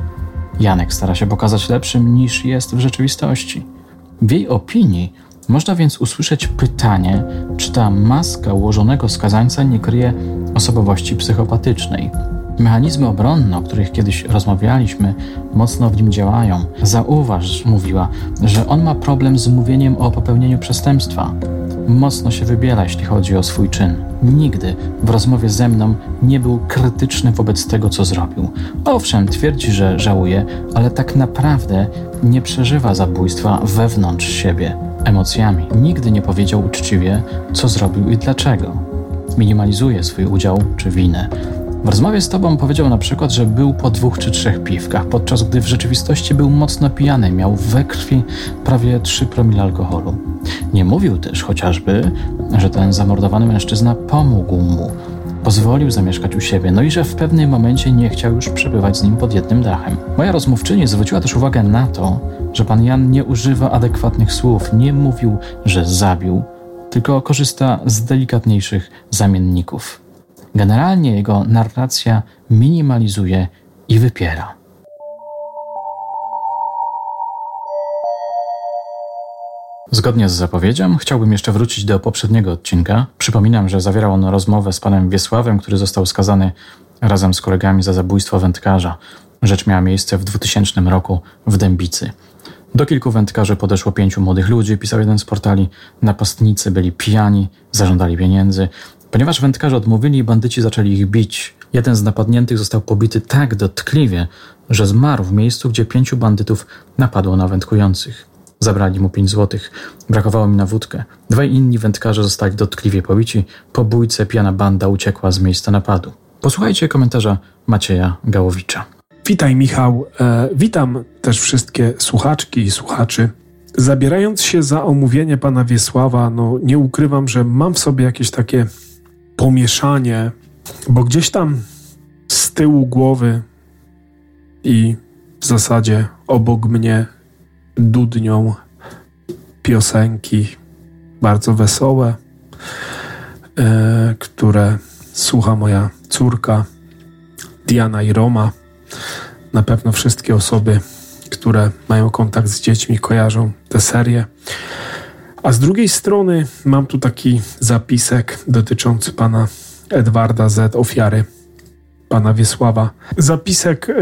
Janek stara się pokazać lepszym niż jest w rzeczywistości. W jej opinii można więc usłyszeć pytanie, czy ta maska ułożonego skazańca nie kryje osobowości psychopatycznej. Mechanizmy obronne, o których kiedyś rozmawialiśmy, mocno w nim działają. Zauważ, mówiła, że on ma problem z mówieniem o popełnieniu przestępstwa. mocno się wybiela, jeśli chodzi o swój czyn. Nigdy w rozmowie ze mną nie był krytyczny wobec tego, co zrobił. Owszem, twierdzi, że żałuje, ale tak naprawdę nie przeżywa zabójstwa wewnątrz siebie, emocjami. Nigdy nie powiedział uczciwie, co zrobił i dlaczego. Minimalizuje swój udział czy winę. W rozmowie z tobą powiedział na przykład, że był po dwóch czy trzech piwkach, podczas gdy w rzeczywistości był mocno pijany, miał we krwi prawie 3 promile alkoholu. Nie mówił też chociażby, że ten zamordowany mężczyzna pomógł mu, pozwolił zamieszkać u siebie, no i że w pewnym momencie nie chciał już przebywać z nim pod jednym dachem. Moja rozmówczyni zwróciła też uwagę na to, że pan Jan nie używa adekwatnych słów, nie mówił, że zabił, tylko korzysta z delikatniejszych zamienników. Generalnie jego narracja minimalizuje i wypiera. Zgodnie z zapowiedzią, chciałbym jeszcze wrócić do poprzedniego odcinka. Przypominam, że zawierał on rozmowę z panem Wiesławem, który został skazany razem z kolegami za zabójstwo wędkarza. Rzecz miała miejsce w 2000 roku w Dębicy. Do kilku wędkarzy podeszło pięciu młodych ludzi, pisał jeden z portali. Napastnicy byli pijani, zażądali pieniędzy. Ponieważ wędkarze odmówili, bandyci zaczęli ich bić. Jeden z napadniętych został pobity tak dotkliwie, że zmarł w miejscu, gdzie pięciu bandytów napadło na wędkujących. Zabrali mu pięć złotych. Brakowało mi na wódkę. Dwaj inni wędkarze zostali dotkliwie pobici. Po bójce pijana banda uciekła z miejsca napadu. Posłuchajcie komentarza Macieja Gałowicza. Witaj, Michał. E, witam też wszystkie słuchaczki i słuchaczy. Zabierając się za omówienie pana Wiesława, no nie ukrywam, że mam w sobie jakieś takie pomieszanie, bo gdzieś tam z tyłu głowy i w zasadzie obok mnie dudnią piosenki bardzo wesołe, e, które słucha moja córka Diana i Roma. Na pewno wszystkie osoby, które mają kontakt z dziećmi, kojarzą tę serię. A z drugiej strony mam tu taki zapisek dotyczący pana Edwarda Z., ofiary pana Wiesława. Zapisek e,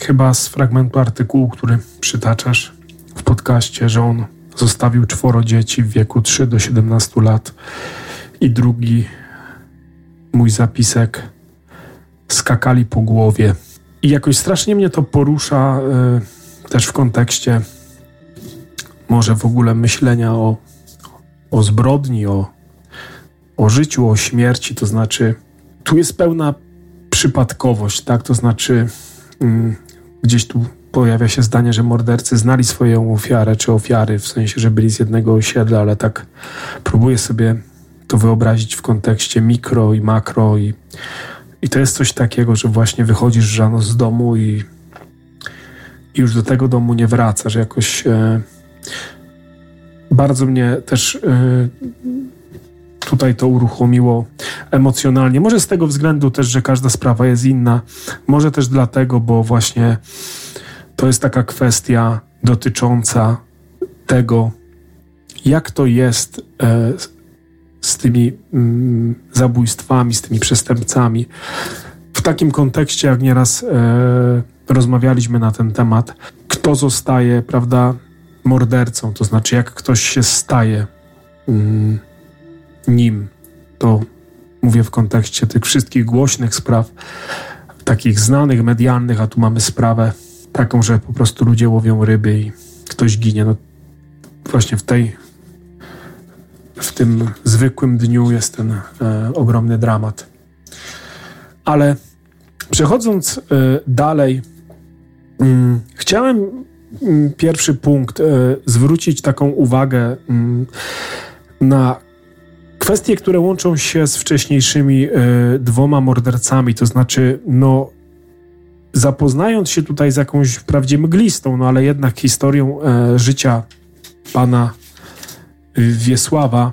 chyba z fragmentu artykułu, który przytaczasz w podcaście, że on zostawił czworo dzieci w wieku 3 do 17 lat. I drugi mój zapisek skakali po głowie. I jakoś strasznie mnie to porusza y, też w kontekście może w ogóle myślenia o, o zbrodni, o, o życiu, o śmierci. To znaczy, tu jest pełna przypadkowość, tak? To znaczy, y, gdzieś tu pojawia się zdanie, że mordercy znali swoją ofiarę, czy ofiary, w sensie, że byli z jednego osiedla, ale tak próbuję sobie to wyobrazić w kontekście mikro i makro i i to jest coś takiego, że właśnie wychodzisz rano z domu i, i już do tego domu nie wracasz. Jakoś e, bardzo mnie też e, tutaj to uruchomiło emocjonalnie. Może z tego względu też, że każda sprawa jest inna. Może też dlatego, bo właśnie to jest taka kwestia dotycząca tego, jak to jest e, z tymi mm, zabójstwami, z tymi przestępcami. W takim kontekście, jak nieraz e, rozmawialiśmy na ten temat, kto zostaje, prawda, mordercą, to znaczy jak ktoś się staje mm, nim, to mówię w kontekście tych wszystkich głośnych spraw, takich znanych, medialnych, a tu mamy sprawę taką, że po prostu ludzie łowią ryby i ktoś ginie. No, właśnie w tej w tym zwykłym dniu jest ten e, ogromny dramat. Ale przechodząc e, dalej, mm, chciałem pierwszy punkt e, zwrócić taką uwagę mm, na kwestie, które łączą się z wcześniejszymi e, dwoma mordercami, to znaczy, no, zapoznając się tutaj z jakąś wprawdzie mglistą, no ale jednak historią e, życia pana Wiesława,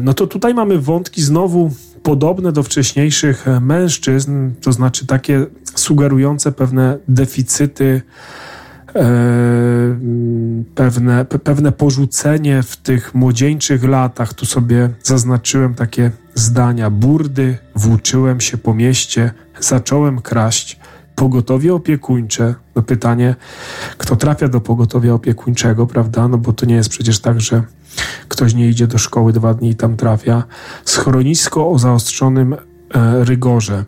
no to tutaj mamy wątki znowu podobne do wcześniejszych mężczyzn, to znaczy takie sugerujące pewne deficyty, pewne, pewne porzucenie w tych młodzieńczych latach. Tu sobie zaznaczyłem takie zdania. Burdy, włóczyłem się po mieście, zacząłem kraść. Pogotowie opiekuńcze, no pytanie, kto trafia do pogotowia opiekuńczego, prawda? No bo to nie jest przecież tak, że ktoś nie idzie do szkoły dwa dni i tam trafia. Schronisko o zaostrzonym e, rygorze.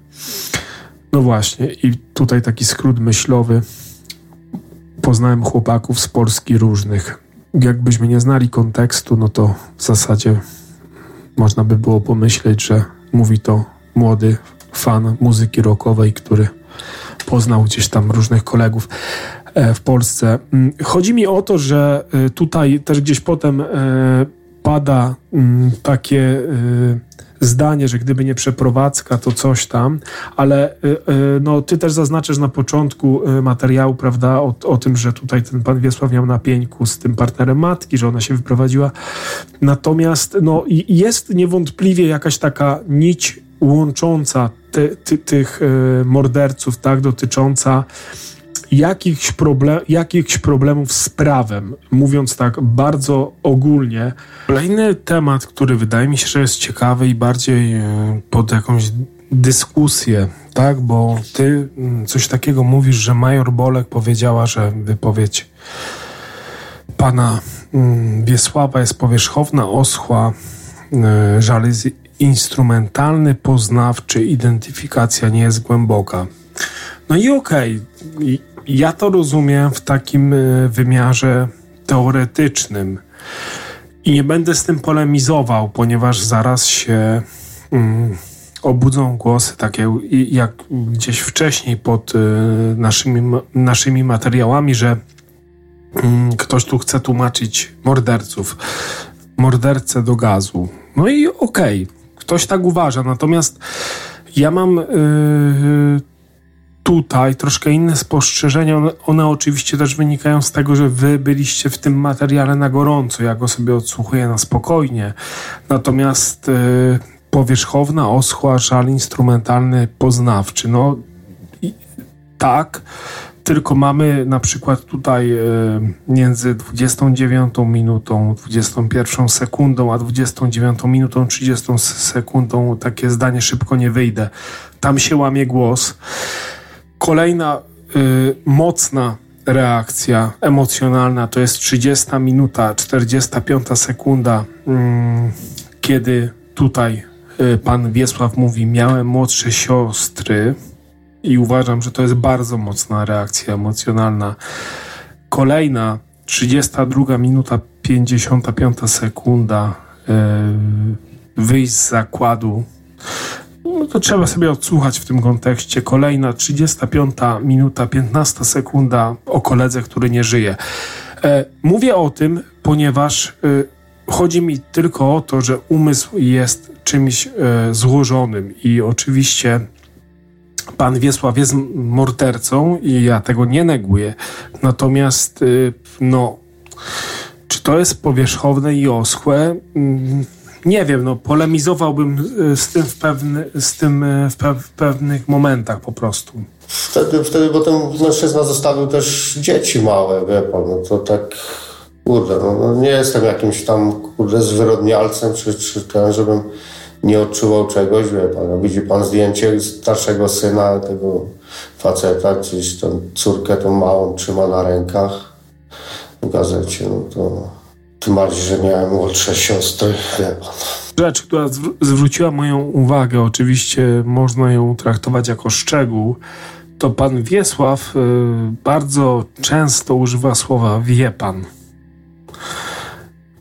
No właśnie, i tutaj taki skrót myślowy. Poznałem chłopaków z Polski różnych. Jakbyśmy nie znali kontekstu, no to w zasadzie można by było pomyśleć, że mówi to młody fan muzyki rockowej, który poznał gdzieś tam różnych kolegów e, w Polsce. Mm, chodzi mi o to, że e, tutaj też gdzieś potem e, pada mm, takie zdanie, że gdyby nie przeprowadzka, to coś tam, ale no, ty też zaznaczasz na początku materiału, prawda, o, o tym, że tutaj ten pan Wiesław miał na z tym partnerem matki, że ona się wyprowadziła. Natomiast no, jest niewątpliwie jakaś taka nić łącząca ty, ty, tych y, morderców, tak, dotycząca jakichś, problem, jakichś problemów z prawem, mówiąc tak bardzo ogólnie. Kolejny temat, który wydaje mi się, że jest ciekawy i bardziej y, pod jakąś dyskusję, tak, bo ty mm, coś takiego mówisz, że major Bolek powiedziała, że wypowiedź pana mm, Wiesława jest powierzchowna, oschła, y, żal jest instrumentalny, poznawczy, identyfikacja nie jest głęboka. No i okej, okay, ja to rozumiem w takim e, wymiarze teoretycznym i nie będę z tym polemizował, ponieważ zaraz się mm, obudzą głosy takie jak gdzieś wcześniej pod y, naszymi, naszymi materiałami, że y, ktoś tu chce tłumaczyć morderców, mordercę do gazu. No i okej, okay, Ktoś tak uważa, natomiast ja mam yy, tutaj troszkę inne spostrzeżenia. One, one, oczywiście też wynikają z tego, że wy byliście w tym materiale na gorąco. Ja go sobie odsłuchuję na spokojnie. Natomiast yy, powierzchowna, oschła, żal instrumentalny, poznawczy. No tak, tylko mamy na przykład tutaj e, między 29 minutą, 21 sekundą, a 29 minutą, 30 sekundą takie zdanie szybko nie wyjdę. Tam się łamie głos. Kolejna y, mocna reakcja emocjonalna to jest 30 minuta, 45 sekunda, y, kiedy tutaj y, pan Wiesław mówi: Miałem młodsze siostry i uważam, że to jest bardzo mocna reakcja emocjonalna. Kolejna 32 minuta 55 sekunda yy, wyjść z zakładu. No to trzeba sobie odsłuchać w tym kontekście. Kolejna 35 minuta 15 sekunda o koledze, który nie żyje. E, mówię o tym, ponieważ e, chodzi mi tylko o to, że umysł jest czymś e, złożonym i oczywiście pan Wiesław jest mordercą i ja tego nie neguję. Natomiast, no, czy to jest powierzchowne i oschłe? Nie wiem, no, polemizowałbym y, z tym w, pewny, z tym y, w, pe w pewnych momentach po prostu. Wtedy, wtedy, bo ten mężczyzna zostawił też dzieci małe, wie pan, no to tak, kurde, no, no nie jestem jakimś tam, kurde, zwyrodnialcem, czy, czy ten, żebym nie odczuwał czegoś, wie pan, no widzi pan zdjęcie starszego syna tego faceta, gdzieś tą córkę tą małą trzyma na rękach w gazecie, no to tym bardziej, że miałem młodsze siostry. Rzecz, która zwróciła moją uwagę, oczywiście można ją traktować jako szczegół, to pan Wiesław y, bardzo często używa słowa wie pan.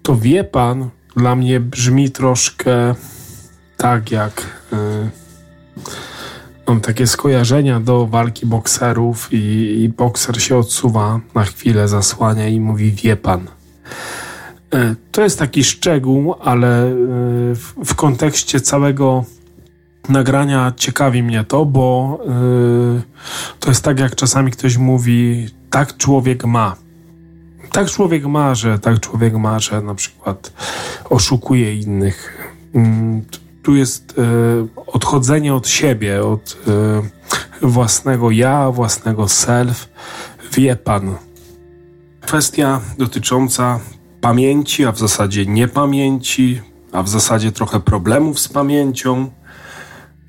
To wie pan dla mnie brzmi troszkę tak jak y, mam takie skojarzenia do walki bokserów i, i bokser się odsuwa na chwilę, zasłania i mówi wie pan. Y, to jest taki szczegół, ale y, w, kontekście całego nagrania ciekawi mnie to, bo to jest tak, jak czasami ktoś mówi, tak człowiek ma. Tak człowiek ma, że tak człowiek ma, że na przykład oszukuje innych. Mm, tu jest e, odchodzenie od siebie, od e, własnego ja, własnego self. Wie pan. Kwestia dotycząca pamięci, a w zasadzie niepamięci, a w zasadzie trochę problemów z pamięcią.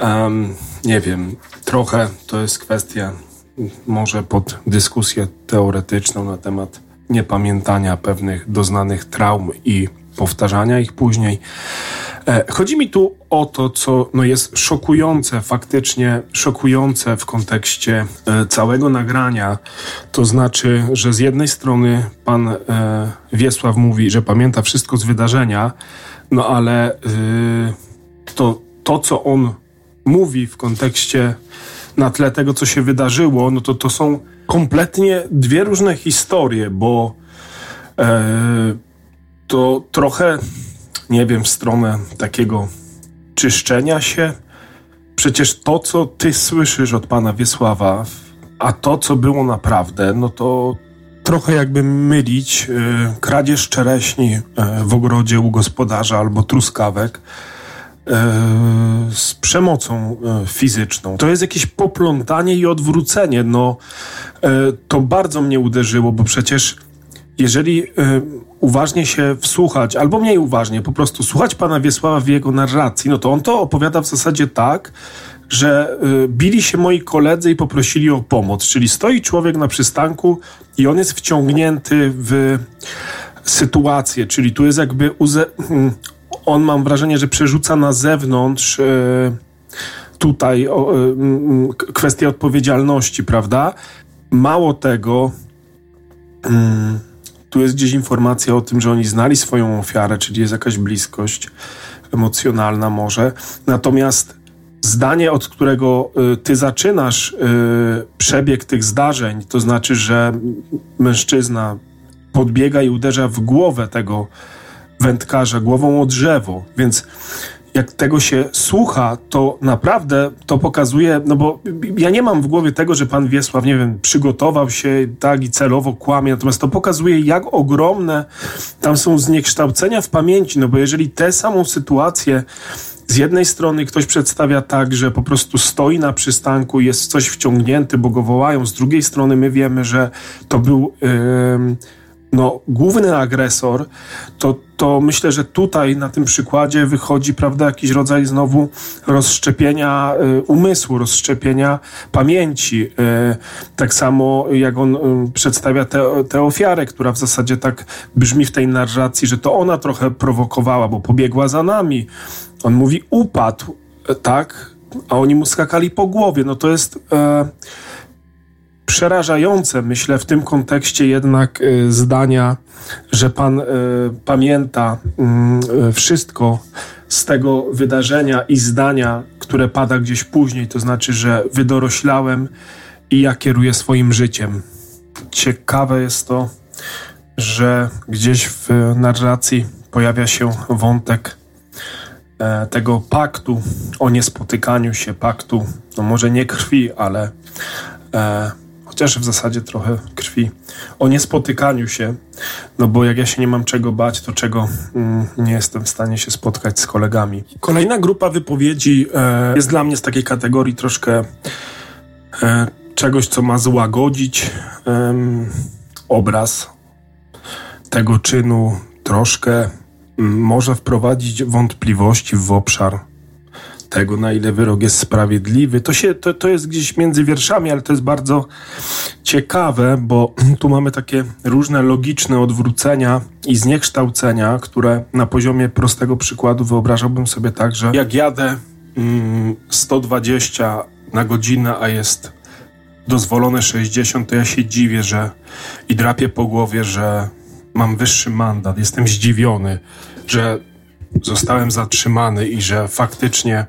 Um, nie wiem, trochę to jest kwestia może pod dyskusję teoretyczną na temat niepamiętania pewnych doznanych traum i powtarzania ich później. E, chodzi mi tu o to, co no jest szokujące, faktycznie szokujące w kontekście e, całego nagrania. To znaczy, że z jednej strony pan e, Wiesław mówi, że pamięta wszystko z wydarzenia, no ale to, to co on mówi w kontekście na tle tego, co się wydarzyło, no to to są kompletnie dwie różne historie, bo to trochę nie wiem, w stronę takiego czyszczenia się. Przecież to, co ty słyszysz od pana Wiesława, a to, co było naprawdę, no to trochę jakby mylić y, kradzież czereśni y, w ogrodzie u gospodarza albo truskawek y, z przemocą y, fizyczną. To jest jakieś poplątanie i odwrócenie. No, to bardzo mnie uderzyło, bo przecież jeżeli uważnie się wsłuchać, albo mniej uważnie, po prostu słuchać pana Wiesława w jego narracji, no to on to opowiada w zasadzie tak, że y, bili się moi koledzy i poprosili o pomoc. Czyli stoi człowiek na przystanku i on jest wciągnięty w sytuację, czyli tu jest jakby uze- hmm, on mam wrażenie, że przerzuca na zewnątrz y, tutaj o, mm, kwestię odpowiedzialności, prawda? Mało tego. Tu jest gdzieś informacja o tym, że oni znali swoją ofiarę, czyli jest jakaś bliskość emocjonalna może. Natomiast zdanie, od którego y, ty zaczynasz y, przebieg tych zdarzeń, to znaczy, że mężczyzna podbiega i uderza w głowę tego wędkarza głową o drzewo, więc jak tego się słucha, to naprawdę to pokazuje, no bo ja nie mam w głowie tego, że pan Wiesław, nie wiem, przygotował się tak i celowo kłamie, natomiast to pokazuje, jak ogromne tam są zniekształcenia w pamięci, no bo jeżeli tę samą sytuację z jednej strony ktoś przedstawia tak, że po prostu stoi na przystanku, jest coś wciągnięty, bo go wołają, z drugiej strony my wiemy, że to był... Yy, no, główny agresor, to, to myślę, że tutaj na tym przykładzie wychodzi, prawda, jakiś rodzaj znowu rozszczepienia y, umysłu, rozszczepienia pamięci. Y, tak samo jak on y, przedstawia tę ofiarę, która w zasadzie tak brzmi w tej narracji, że to ona trochę prowokowała, bo pobiegła za nami. On mówi upadł, tak, a oni mu skakali po głowie. No to jest przerażające, myślę, w tym kontekście jednak y, zdania, że pan y, pamięta y, wszystko z tego wydarzenia i zdania, które pada gdzieś później, to znaczy, że wydoroślałem i ja kieruję swoim życiem. Ciekawe jest to, że gdzieś w narracji pojawia się wątek e, tego paktu o niespotykaniu się, paktu, no może nie krwi, ale e, chociaż w zasadzie trochę krwi, o niespotykaniu się, no bo jak ja się nie mam czego bać, to czego mm, nie jestem w stanie się spotkać z kolegami. Kolejna grupa wypowiedzi e, jest dla mnie z takiej kategorii troszkę e, czegoś, co ma złagodzić e, obraz tego czynu, troszkę może wprowadzić wątpliwości w obszar tego, na ile wyrok jest sprawiedliwy. To, się, to, to jest gdzieś między wierszami, ale to jest bardzo ciekawe, bo tu mamy takie różne logiczne odwrócenia i zniekształcenia, które na poziomie prostego przykładu wyobrażałbym sobie tak, że jak jadę mm, 120 na godzinę, a jest dozwolone 60, to ja się dziwię, że i drapię po głowie, że mam wyższy mandat. Jestem zdziwiony, że zostałem zatrzymany i że faktycznie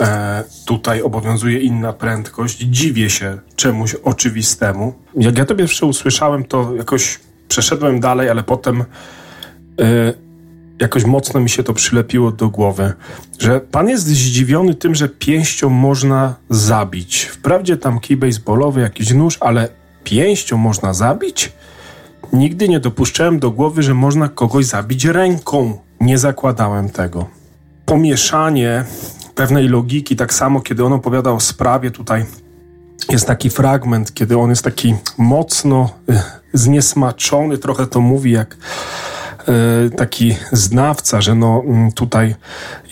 e, tutaj obowiązuje inna prędkość. Dziwię się czemuś oczywistemu. Jak ja to pierwsze usłyszałem, to jakoś przeszedłem dalej, ale potem e, jakoś mocno mi się to przylepiło do głowy, że pan jest zdziwiony tym, że pięścią można zabić. Wprawdzie tam kij baseballowy, jakiś nóż, ale pięścią można zabić? Nigdy nie dopuszczałem do głowy, że można kogoś zabić ręką. Nie zakładałem tego. Pomieszanie pewnej logiki, tak samo kiedy on opowiada o sprawie tutaj, jest taki fragment, kiedy on jest taki mocno y, zniesmaczony, trochę to mówi jak taki znawca, że no mm, tutaj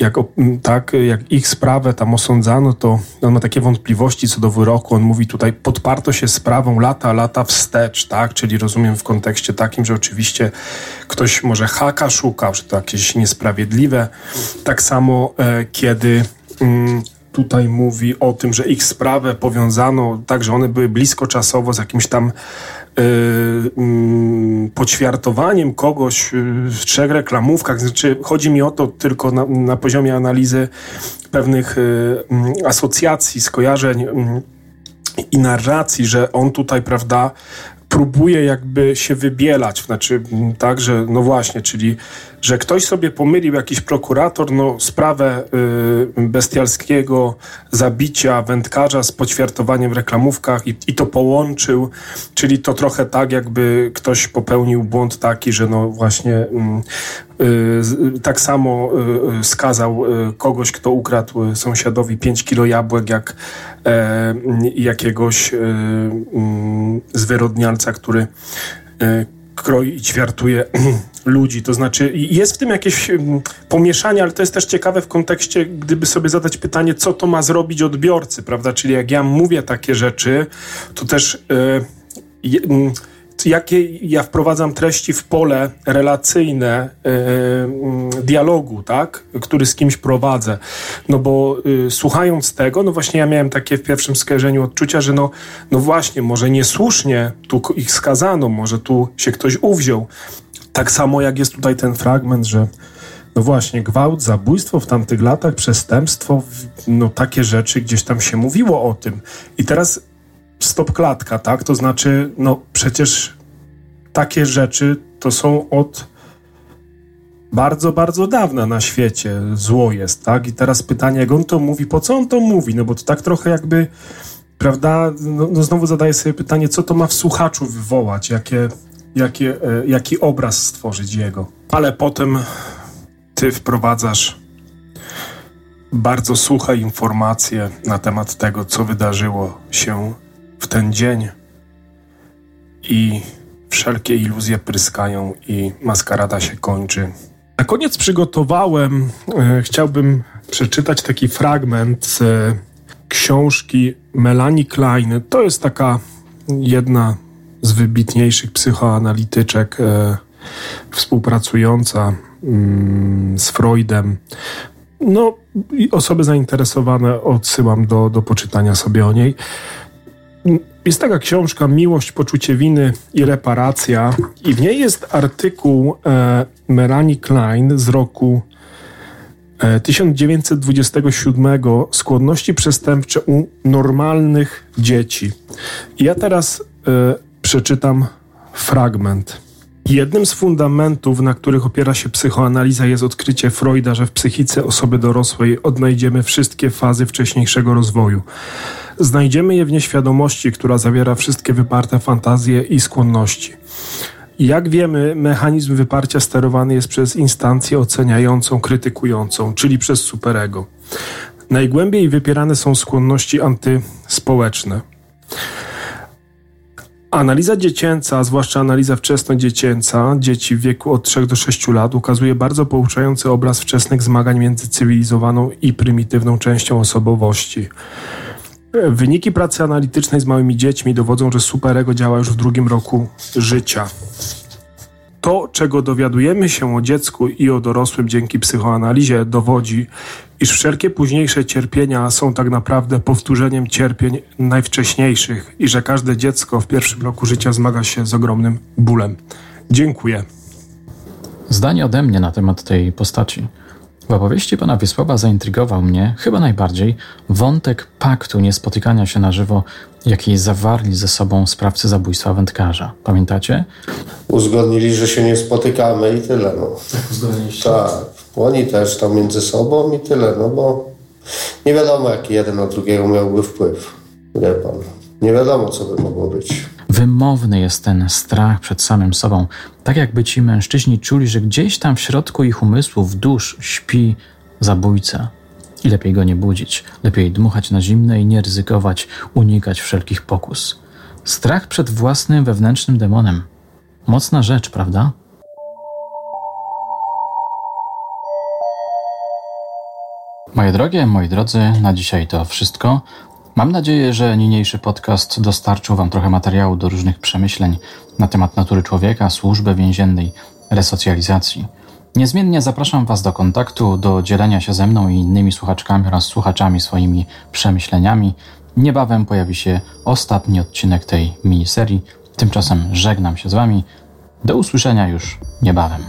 jak, tak, jak ich sprawę tam osądzano, to on ma takie wątpliwości co do wyroku. On mówi tutaj podparto się sprawą lata, lata wstecz, tak? Czyli rozumiem w kontekście takim, że oczywiście ktoś może haka szukał, że to jakieś niesprawiedliwe. Tak samo e, kiedy mm, tutaj mówi o tym, że ich sprawę powiązano tak, że one były blisko czasowo z jakimś tam poćwiartowaniem kogoś yy, w trzech reklamówkach. Znaczy, chodzi mi o to tylko na, na poziomie analizy pewnych y, mm, asocjacji, skojarzeń mm, i narracji, że on tutaj, prawda, próbuje jakby się wybielać, znaczy tak, że no właśnie, czyli że ktoś sobie pomylił, jakiś prokurator, no sprawę y, bestialskiego zabicia wędkarza z poćwiartowaniem w reklamówkach i, i to połączył, czyli to trochę tak, jakby ktoś popełnił błąd taki, że no właśnie y, tak samo y, y, skazał y, kogoś, kto ukradł sąsiadowi 5 kilo jabłek, jak e, jakiegoś mm, zwyrodnialca, który kroi i ćwiartuje ludzi. To znaczy, jest w tym jakieś pomieszanie, ale to jest też ciekawe w kontekście, gdyby sobie zadać pytanie, co to ma zrobić odbiorcy, prawda? Czyli jak ja mówię takie rzeczy, to też. Yy, yy, jakie ja wprowadzam treści w pole relacyjne yy, dialogu, tak, który z kimś prowadzę. No bo yy, słuchając tego, no właśnie ja miałem takie w pierwszym skojarzeniu odczucia, że no, no właśnie, może niesłusznie tu ich skazano, może tu się ktoś uwziął. Tak samo jak jest tutaj ten fragment, że no właśnie, gwałt, zabójstwo w tamtych latach, przestępstwo, no takie rzeczy gdzieś tam się mówiło o tym. I teraz stop klatka, tak? To znaczy, no przecież takie rzeczy to są od bardzo, bardzo dawna na świecie. Zło jest, tak? I teraz pytanie, jak on to mówi, po co on to mówi? No bo to tak trochę jakby, prawda? No, no znowu zadaję sobie pytanie, co to ma w słuchaczu wywołać? Jakie, jakie, e, jaki obraz stworzyć jego? Ale potem ty wprowadzasz bardzo suche informacje na temat tego, co wydarzyło się w ten dzień i wszelkie iluzje pryskają i maskarada się kończy. Na koniec przygotowałem, e, chciałbym przeczytać taki fragment e, książki Melanie Klein. To jest taka jedna z wybitniejszych psychoanalityczek e, współpracująca mm, z Freudem. No, osoby zainteresowane odsyłam do, do poczytania sobie o niej. Jest taka książka Miłość, poczucie winy i reparacja i w niej jest artykuł e, Melanie Klein z roku e, 1927 Skłonności przestępcze u normalnych dzieci. Ja teraz e, przeczytam fragment. Jednym z fundamentów, na których opiera się psychoanaliza, jest odkrycie Freuda, że w psychice osoby dorosłej odnajdziemy wszystkie fazy wcześniejszego rozwoju. Znajdziemy je w nieświadomości, która zawiera wszystkie wyparte fantazje i skłonności. Jak wiemy, mechanizm wyparcia sterowany jest przez instancję oceniającą, krytykującą, czyli przez superego. Najgłębiej wypierane są skłonności antyspołeczne. Analiza dziecięca, zwłaszcza analiza wczesnodziecięca, dzieci w wieku od 3 do 6 lat, ukazuje bardzo pouczający obraz wczesnych zmagań między cywilizowaną i prymitywną częścią osobowości. Wyniki pracy analitycznej z małymi dziećmi dowodzą, że superego działa już w drugim roku życia. To, czego dowiadujemy się o dziecku i o dorosłym dzięki psychoanalizie, dowodzi, iż wszelkie późniejsze cierpienia są tak naprawdę powtórzeniem cierpień najwcześniejszych i że każde dziecko w pierwszym roku życia zmaga się z ogromnym bólem. Dziękuję. Zdanie ode mnie na temat tej postaci. W opowieści pana Wiesława zaintrygował mnie chyba najbardziej wątek paktu niespotykania się na żywo, jaki zawarli ze sobą sprawcy zabójstwa wędkarza. Pamiętacie? Uzgodnili, że się nie spotykamy i tyle. No. Uzgodniliście? Tak, oni też tam między sobą i tyle, no bo nie wiadomo, jaki jeden na drugiego miałby wpływ. Wie pan. Nie wiadomo, co by mogło być wymowny jest ten strach przed samym sobą. Tak jakby ci mężczyźni czuli, że gdzieś tam w środku ich umysłów, dusz śpi zabójca. I lepiej go nie budzić, lepiej dmuchać na zimne i nie ryzykować, unikać wszelkich pokus. Strach przed własnym wewnętrznym demonem. Mocna rzecz, prawda? Moje drogie, moi drodzy, na dzisiaj to wszystko. Mam nadzieję, że niniejszy podcast dostarczył Wam trochę materiału do różnych przemyśleń na temat natury człowieka, służby więziennej, resocjalizacji. Niezmiennie zapraszam Was do kontaktu, do dzielenia się ze mną i innymi słuchaczkami oraz słuchaczami swoimi przemyśleniami. Niebawem pojawi się ostatni odcinek tej miniserii. Tymczasem żegnam się z Wami. Do usłyszenia już niebawem.